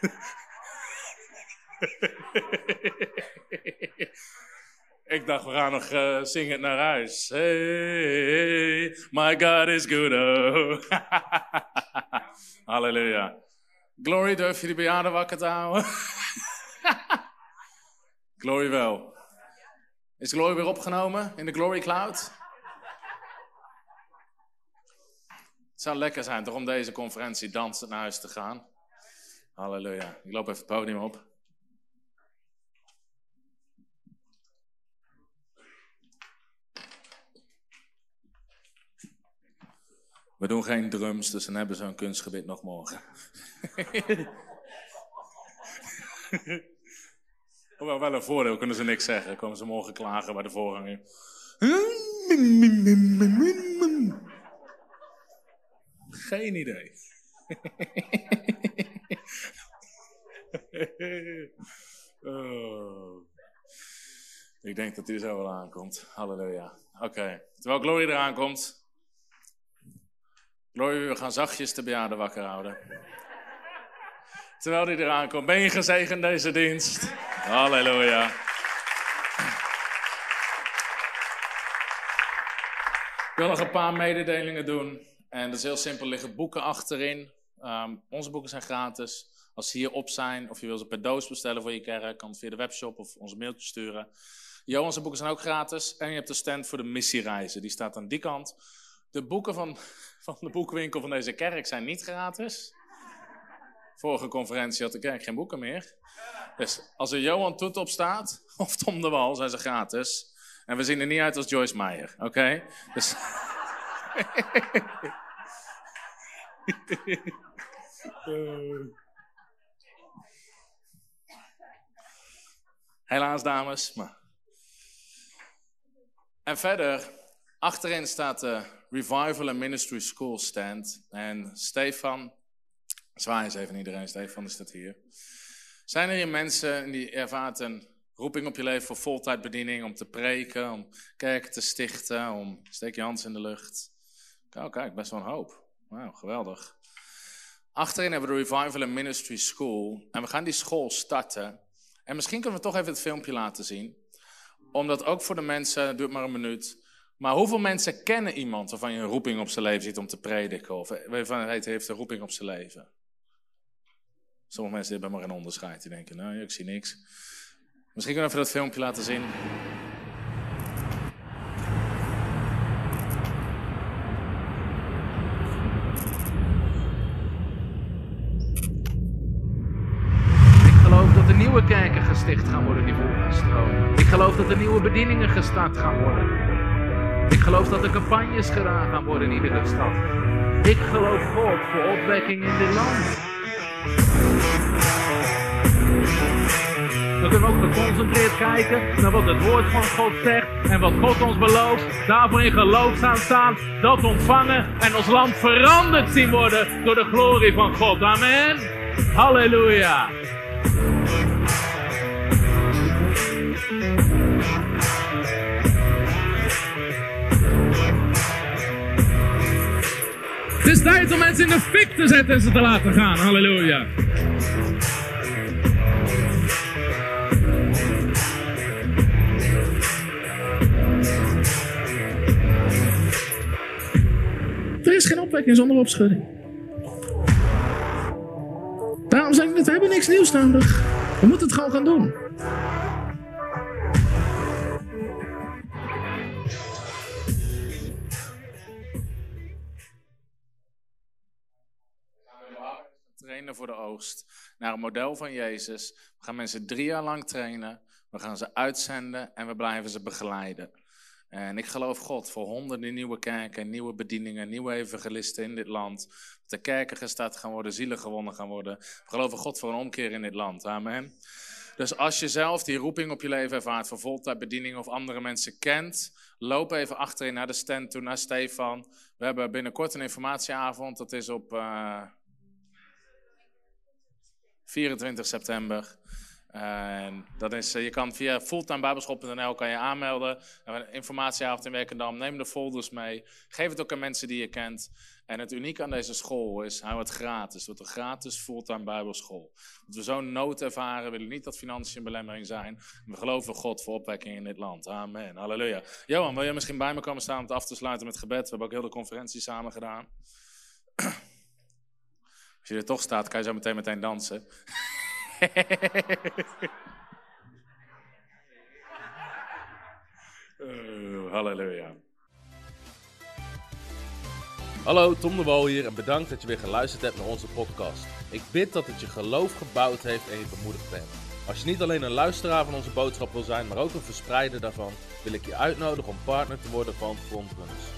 Ik dacht, we gaan nog uh, zingen naar huis. Hey, my God is good. Oh. Halleluja. Glory, durf je die bejaarden wakker te houden? Glory wel. Is Glory weer opgenomen in de Glory Cloud? Het zou lekker zijn toch om deze conferentie dansend naar huis te gaan. Halleluja. Ik loop even het podium op. We doen geen drums, dus dan hebben ze een kunstgebied nog morgen. Hoewel wel een voordeel, kunnen ze niks zeggen. komen ze morgen klagen bij de voorganger. Geen idee. Oh. Ik denk dat hij zo wel aankomt. Halleluja. Oké, terwijl Glory eraan komt. Glory, we gaan zachtjes de bejaarden wakker houden. Terwijl hij eraan komt. Ben je gezegend deze dienst? Halleluja. Ik wil nog een paar mededelingen doen. En dat is heel simpel, er liggen boeken achterin. Ehm, onze boeken zijn gratis. Als ze hier op zijn, of je wil ze per doos bestellen voor je kerk, kan het via de webshop of ons mailtje sturen. Johan's boeken zijn ook gratis. En je hebt de stand voor de missiereizen, die staat aan die kant. De boeken van, van de boekwinkel van deze kerk zijn niet gratis. Vorige conferentie had de kerk geen boeken meer. Dus als er Johan Toet op staat, of Tom de Wal, zijn ze gratis. En we zien er niet uit als Joyce Meyer, oké? Dus... Helaas, dames. Maar... En verder, achterin staat de Revival and Ministry School stand. En Stefan, zwaai eens even iedereen, Stefan is dat hier. Zijn er hier mensen die ervaart een roeping op je leven voor voltijdbediening, om te preken, om kerken te stichten, om steek je hand in de lucht? Oh, kijk, best wel een hoop. Wauw, geweldig. Achterin hebben we de Revival and Ministry School. En we gaan die school starten. En misschien kunnen we toch even het filmpje laten zien. Omdat ook voor de mensen, het duurt maar een minuut. Maar hoeveel mensen kennen iemand waarvan je een roeping op zijn leven ziet om te prediken? Of waarvan hij heeft een roeping op zijn leven? Sommige mensen hebben maar een onderscheid. Die denken, nou, ik zie niks. Misschien kunnen we even dat filmpje laten zien. nieuwe kerken gesticht gaan worden die vol gaan stromen. Ik geloof dat er nieuwe bedieningen gestart gaan worden. Ik geloof dat er campagnes gedaan gaan worden in iedere stad. Ik geloof God voor opwekking in dit land. We kunnen ook geconcentreerd kijken naar wat het woord van God zegt en wat God ons belooft. Daarvoor in geloof gaan staan, dat ontvangen en ons land veranderd zien worden door de glorie van God. Amen. Halleluja. Het is tijd om mensen in de fik te zetten en ze te laten gaan. Halleluja. Er is geen opwekking zonder opschudding. Daarom zeg ik net, we hebben niks nieuws nodig. We moeten het gewoon gaan doen. Trainen voor de oogst. Naar een model van Jezus. We gaan mensen drie jaar lang trainen. We gaan ze uitzenden en we blijven ze begeleiden. En ik geloof God voor honderden nieuwe kerken, nieuwe bedieningen, nieuwe evangelisten in dit land. Dat de kerken gestart gaan worden, zielen gewonnen gaan worden. We geloven God voor een omkeer in dit land. Amen. Dus als je zelf die roeping op je leven ervaart voor voltijdbediening of andere mensen kent, loop even achterin naar de stand toe, naar Stefan. We hebben binnenkort een informatieavond. Dat is op uh, 24 september. En dat is, je kan via fulltimebijbelschool.nl kan je aanmelden. Informatieavond in Werkendam. Neem de folders mee. Geef het ook aan mensen die je kent. En het unieke aan deze school is, hou het gratis. Het wordt een gratis fulltime bijbelschool. Dat we zo'n nood ervaren, willen niet dat financiën een belemmering zijn. We geloven God voor opwekking in dit land. Amen. Halleluja. Johan, wil je misschien bij me komen staan om het af te sluiten met gebed? We hebben ook heel de conferentie samen gedaan. Als je er toch staat, kan je zo meteen meteen dansen. oh, halleluja. Hallo, Tom de Wol hier en bedankt dat je weer geluisterd hebt naar onze podcast. Ik bid dat het je geloof gebouwd heeft en je bemoedigd bent. Als je niet alleen een luisteraar van onze boodschap wil zijn, maar ook een verspreider daarvan, wil ik je uitnodigen om partner te worden van Frontrunners.